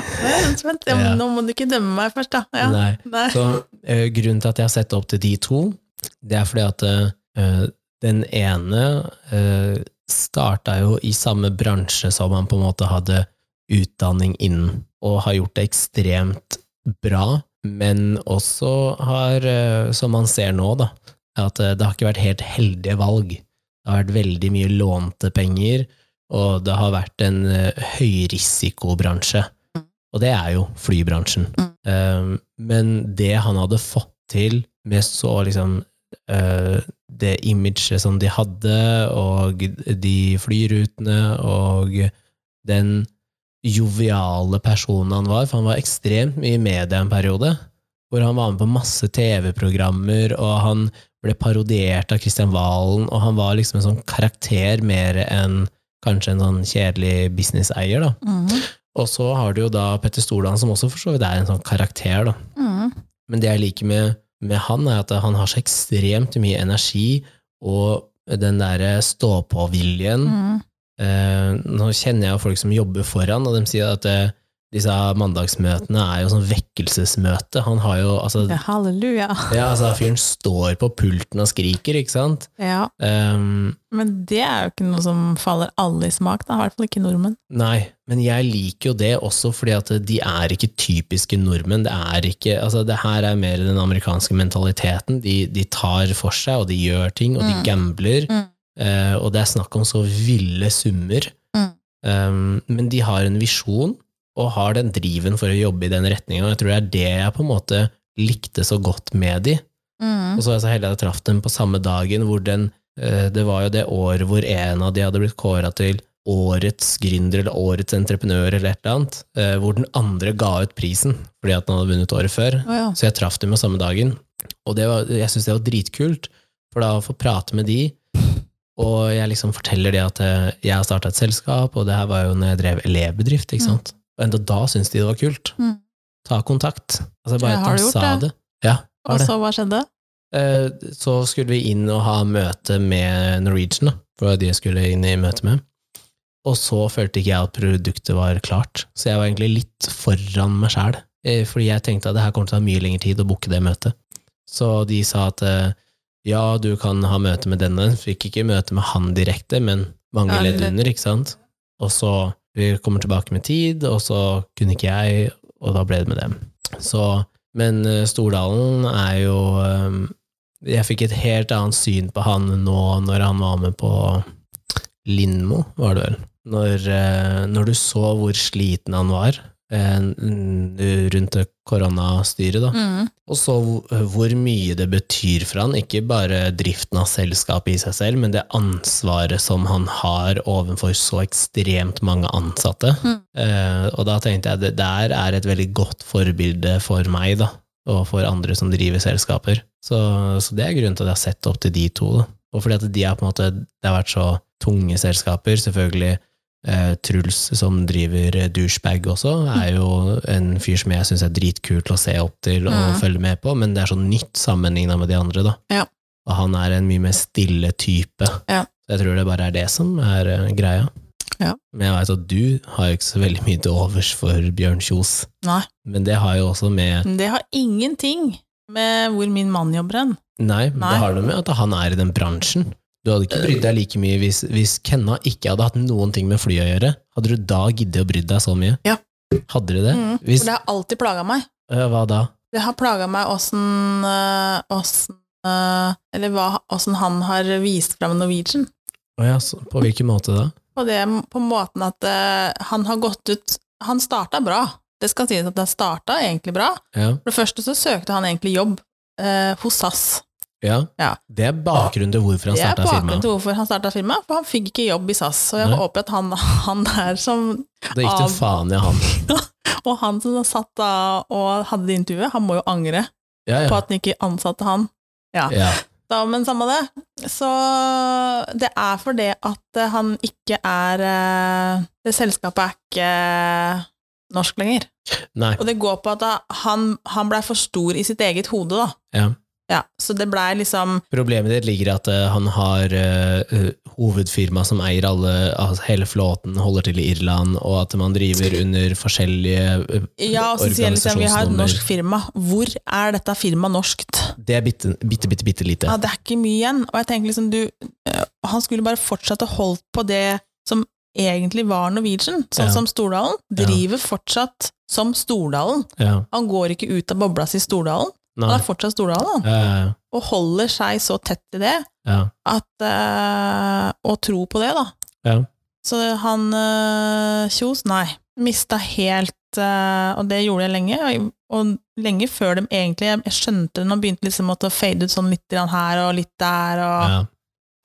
Vent. Ja, Ja. nå må du ikke dømme meg først, da. Ja. Nei. Nei. Så eh, grunnen til at jeg har sett opp til de to, det er fordi at eh, Den ene eh, starta jo i samme bransje som han på en måte hadde utdanning innen, og har gjort det ekstremt bra, men også har, eh, som man ser nå, da, at eh, det har ikke vært helt heldige valg. Det har vært veldig mye lånte penger, og det har vært en eh, høyrisikobransje. Og det er jo flybransjen. Mm. Um, men det han hadde fått til med så liksom eh, det imaget som de hadde, og de flyrutene, og den joviale personen han var, for han var ekstremt mye i media en periode, hvor han var med på masse TV-programmer, og han ble parodiert av Kristian Valen, og han var liksom en sånn karakter mer enn kanskje en sånn kjedelig businesseier, da. Mhm. Og så har du jo da Petter Stordalen, som også for så vidt er en sånn karakter, da. Mm. Men det jeg liker med, med han, er at han har så ekstremt mye energi, og den derre stå-på-viljen. Mm. Eh, nå kjenner jeg folk som jobber foran, og de sier at eh, disse mandagsmøtene er jo sånn vekkelsesmøte. Han har jo altså, Ja, halleluja. ja, altså Fyren står på pulten og skriker, ikke sant? Ja, Um, men det er jo ikke noe som faller alle i smak, da. I hvert fall ikke nordmenn. Nei, men jeg liker jo det også fordi at de er ikke typiske nordmenn. Det er ikke, altså det her er mer den amerikanske mentaliteten. De, de tar for seg, og de gjør ting, og de Mm. gambler. Mm. Uh, og det er snakk om så ville summer. Mm. Um, men de har en visjon, og har den driven for å jobbe i den retninga. Jeg tror det er det jeg på en måte likte så godt med de. Mm. Og så er jeg så heldig at jeg traff dem på samme dagen, hvor den eh, Det var jo det året hvor en av de hadde blitt kåra til årets gründer eller årets entreprenør eller et eller annet, eh, hvor den andre ga ut prisen fordi at den hadde vunnet året før. Oh, ja. Så jeg traff dem på samme dagen, og det var, jeg syns det var dritkult, for da å få prate med de, og jeg liksom forteller det at eh, jeg har starta et selskap, og det her var jo når jeg drev elevbedrift, ikke Mm. sant. Og enda da syntes de det var kult. Mm. Ta kontakt. Altså bare at de sa det? det. Ja, Og så hva skjedde? Eh, så skulle vi inn og ha møte med Norwegian, da, for det var de jeg skulle inn i møte med. Og så følte ikke jeg at produktet var klart, så jeg var egentlig litt foran meg sjæl. Fordi jeg tenkte at det her kommer til å ta mye lengre tid å booke det møtet. Så de sa at eh, ja, du kan ha møte med denne. Fikk ikke møte med han direkte, men mange ledd. under, ikke sant. Og så vi kommer tilbake med tid, og så kunne ikke jeg, og da ble det med dem. Så, men eh, Stordalen er jo eh, Jeg fikk et helt annet syn på han nå når han var med på Lindmo, var det vel. Når, eh, når du så hvor sliten han var rundt det koronastyret, da. Mm. Og så hvor mye det betyr for han, ikke bare driften av selskapet i seg selv, men det ansvaret som han har overfor så ekstremt mange ansatte. Mm. Eh, og da tenkte jeg det der er et veldig godt forbilde for meg, da, og for andre som driver selskaper. Så, så det er grunnen til at jeg har sett opp til de to. Da. Og fordi at de er på en måte, det har vært så tunge selskaper, selvfølgelig Eh, Truls, som driver eh, Douchebag også, er jo en fyr som jeg syns er dritkult å se opp til og Mhm. følge med på, men det er så nytt sammenligna med de andre, da. Ja. Og han er en mye mer stille type. Ja. Jeg tror det bare er det som er eh, greia. Ja. Men jeg veit at du har jo ikke så veldig mye til overs for Bjørn Kjos, Nei. men det har jo også med det har ingenting med hvor min mann jobber hen. Nei, Nei. det har noe med at han er i den bransjen. Du hadde ikke brydd deg like mye hvis, hvis Kenna ikke hadde hatt noen ting med flyet å gjøre. Hadde du da giddet å bry deg så mye? Ja. Hadde du det? Mm, Hvis, For det har alltid plaga meg. øh, hva da? Det har plaga meg åssen øh, øh, Eller åssen han har vist fram Norwegian. Å ja, på hvilken måte da? På, det, på måten at øh, han har gått ut Han starta bra. Det skal sies at han starta egentlig bra. Ja, For det første så søkte han egentlig jobb øh, hos SAS. Ja. Ja. Det er bakgrunnen til hvorfor han Det er starta bakgrunnen firmaet. til hvorfor han starta firmaet, for han fikk ikke jobb i SAS. Og jeg Nei. håper at han, han der som Det gikk til faen i han. [laughs] Og han som satt da og hadde det intervjuet, han må jo angre Ja, på at han ikke ansatte han. Ja. ja. Da, men samme det. Så det er fordi at eh, han ikke er eh, Det selskapet er ikke norsk lenger. Nei. Og det går på at han, han blei for stor i sitt eget hode, da. Ja. Ja, så det blei liksom Problemet ditt ligger i at uh, han har uh, hovedfirma som eier alle, altså hele flåten, holder til i Irland, og at man driver under forskjellige uh, Ja, og så sier liksom vi har et norsk firma. Hvor er dette firmaet norskt? Det er bitte, bitte, bitte, bitte lite. Ja, det er ikke mye igjen. Og jeg tenker liksom du uh, Han skulle bare fortsatt å holdt på det som egentlig var Norwegian, sånn Ja. som Stordalen. Ja. Driver fortsatt som Stordalen. Ja. Han går ikke ut av bobla si Stordalen. Han er fortsatt Stordalen, han. Ja, ja, Og holder seg så tett til det ja. at øh, Og tror på det, da. Ja. Så han øh, Kjos, nei. Mista helt øh, Og det gjorde jeg lenge. Og, og lenge før de egentlig Jeg skjønte det når begynte liksom å fade ut sånn litt her og litt der, og ja.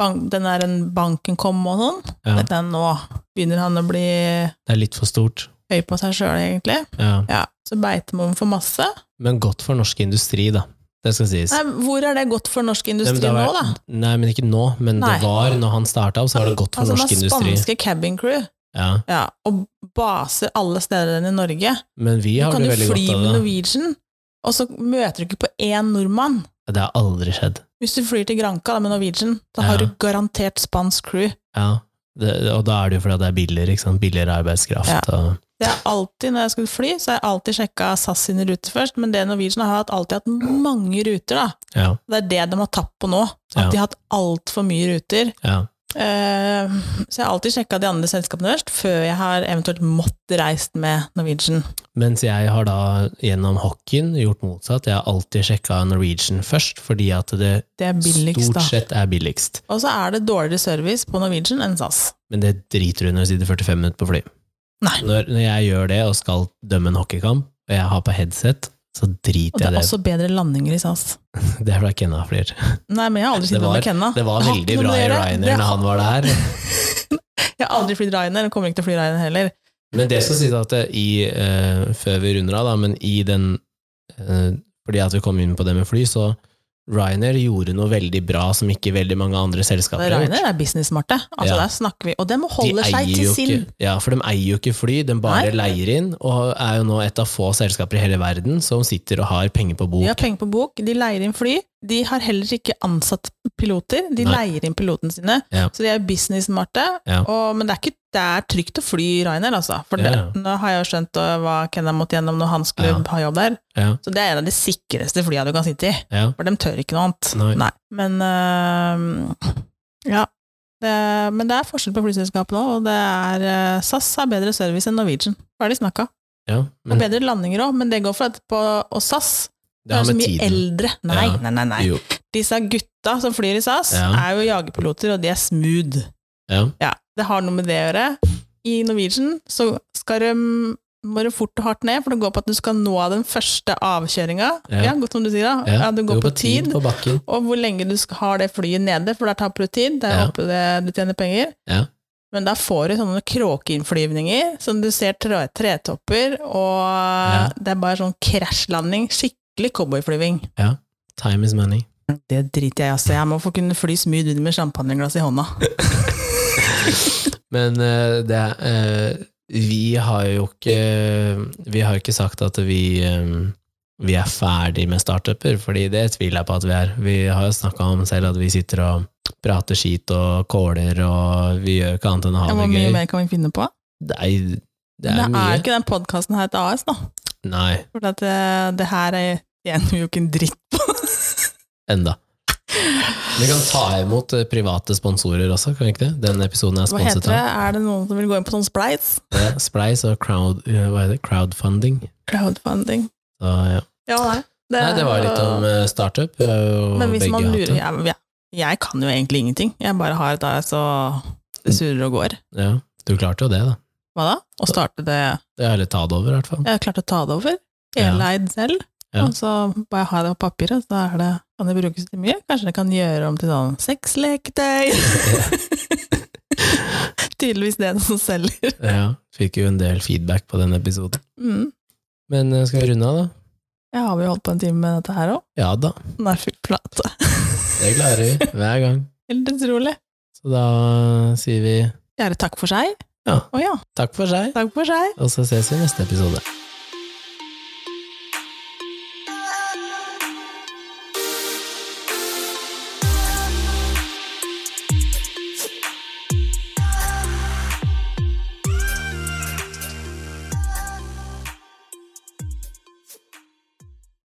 bank, den der banken kom og sånn. Ja. Den, nå begynner han å bli Det er litt for stort. høy på seg sjøl, egentlig. Ja. Ja, Så beiter man for masse. Men godt for norsk industri, da. Det skal sies. Nei, hvor er det godt for norsk Nei, var, industri nå, da? Nei, men ikke nå. Men Nei. det var, når han starta opp, så var det godt for altså, norsk industri. Altså, industri. spanske cabin crew, Ja. ja, og baser alle steder i Norge. Men vi har det veldig godt av det. Du kan jo fly med. Norwegian, og så møter du ikke på én nordmann. Det har aldri skjedd. Hvis du flyr til Granca da, med Norwegian, da har du garantert spansk crew. Ja. Det, og da er det jo fordi det er billigere, ikke sant? billigere arbeidskraft. Ja. Og, Det er alltid, Når jeg skulle fly, så har jeg alltid sjekka SAS sine ruter først, men det Norwegian har hatt, alltid hatt mange ruter. da. ja, Det er det de har tapt på nå. At Ja. de har hatt altfor mye ruter. ja. Eh, så jeg har alltid sjekka de andre selskapene først, før jeg har eventuelt måttet reist med Norwegian. Mens jeg har da gjennom hockeyen gjort motsatt. Jeg har alltid sjekka Norwegian først, fordi at det Det billigst, stort da. sett er billigst. Og så er det dårligere service på Norwegian enn SAS. Men det driter du når du sitter 45 minutter på fly. Når, når jeg gjør det og skal dømme en hockeykamp, og jeg har på headset, så driter driter det jeg er i det. også bedre landinger i SAS. [laughs] Det er fordi Kenna flyr. Nei, men jeg har aldri Det sittet med Kenna. Det var veldig bra i det. Ryanair når han var der. [laughs] Jeg har aldri flydd Ryanair, og kommer ikke til å fly Ryanair heller. Men det skal sies at det i, uh, før vi runder av, da, men i den uh, Fordi at vi kom inn på det med fly, så Ryanair gjorde noe veldig bra som ikke veldig mange andre selskaper har gjort. Ryanair er business-smarte. Altså, Ja. Der snakker vi. Og de De holder seg til sin. ikke, ja, for de eier jo ikke fly, de bare Nei. leier inn, og er jo nå et av få selskaper i hele verden som sitter og har penger på bok. De har penger på bok, de leier inn fly. De har heller ikke ansatt piloter, de Nei. leier inn pilotene sine. Ja. Så de er business-smarte. Ja. Men det er, ikke, det er trygt å fly Ryanair, altså. For det, Ja, nå har jeg jo skjønt hva Kenna måtte gjennom når han skulle ha jobb der. Så det er en av de sikreste flyene du kan sitte i. For de tør ikke noe annet. Nei. Men øh, ja. Det, men det er forskjell på flyselskapene òg, og det er øh, SAS har bedre service enn Norwegian. Ferdig snakka. ja Og bedre landinger òg, men det går for at på og SAS det er så mye tiden eldre. Nei, Ja. nei, nei. nei. Jo, Disse gutta som flyr i SAS, Ja. er jo jagerpiloter, og de er smooth. ja. Ja, det har noe med det å gjøre. I Norwegian så skal de må du fort og hardt ned, for det går på at du skal nå den første avkjøringa. Ja. Ja, godt som du sier, da. ja. Du går på tid. på bakken. Og hvor lenge du skal ha det flyet nede, for der taper du tid. Der er Ja. oppe det du tjener penger. Ja. Men da får du sånne kråkeinnflyvninger, som du ser tre, tretopper, og det er bare sånn krasjlanding. Skikkelig cowboyflyving. Time is money. Det driter jeg i, altså. Jeg må få kunne fly smooth under med champagneglass i hånda. [laughs] Men uh, det er eh, Vi har jo ikke Vi har ikke sagt at vi um, vi er ferdig med startuper, fordi det tviler jeg på at vi er. Vi har jo snakka om selv at vi sitter og prater skit og kåler, og vi gjør ikke annet enn å ha Ja, Hvor det mye mer kan vi finne på? Nei, det Det er er ikke den podkasten her et AS, da. Nei, For at det, det her er tjener vi jo ikke en dritt på. enda. Vi kan ta imot eh, private sponsorer også, kan vi ikke det? Den episoden er sponset det? av Er det noen som vil gå inn på sånn spleis? Ja, Spleis og crowd, eh, hva er det? crowdfunding. Crowdfunding. Så, ja. Ja, nei. Nei, det var litt om eh, startup. Men hvis man lurer jeg, jeg, kan jo egentlig ingenting. Jeg bare har et AS, og det surrer og går. Ja, du klarte jo det, da. Hva da? Å starte det Det er litt ta det over, i hvert fall. Jeg har klart å ta det over. Ja. Heleid selv. Ja. Og så bare ha det på papiret, så er det, kan det brukes til mye. Kanskje det kan gjøre om til sånn sexleketøy. [laughs] Tydeligvis det som selger. Ja, fikk jo en del feedback på den episoden. Mm. Men eh, skal vi runde av, da? Ja, har vi holdt på en time med dette her òg? Ja da, Nei, fy plate. det klarer vi hver gang. Helt utrolig. Så da sier vi Gjerne takk for seg. Ja. Oh, ja, takk for seg, takk for seg. og så ses vi i neste episode.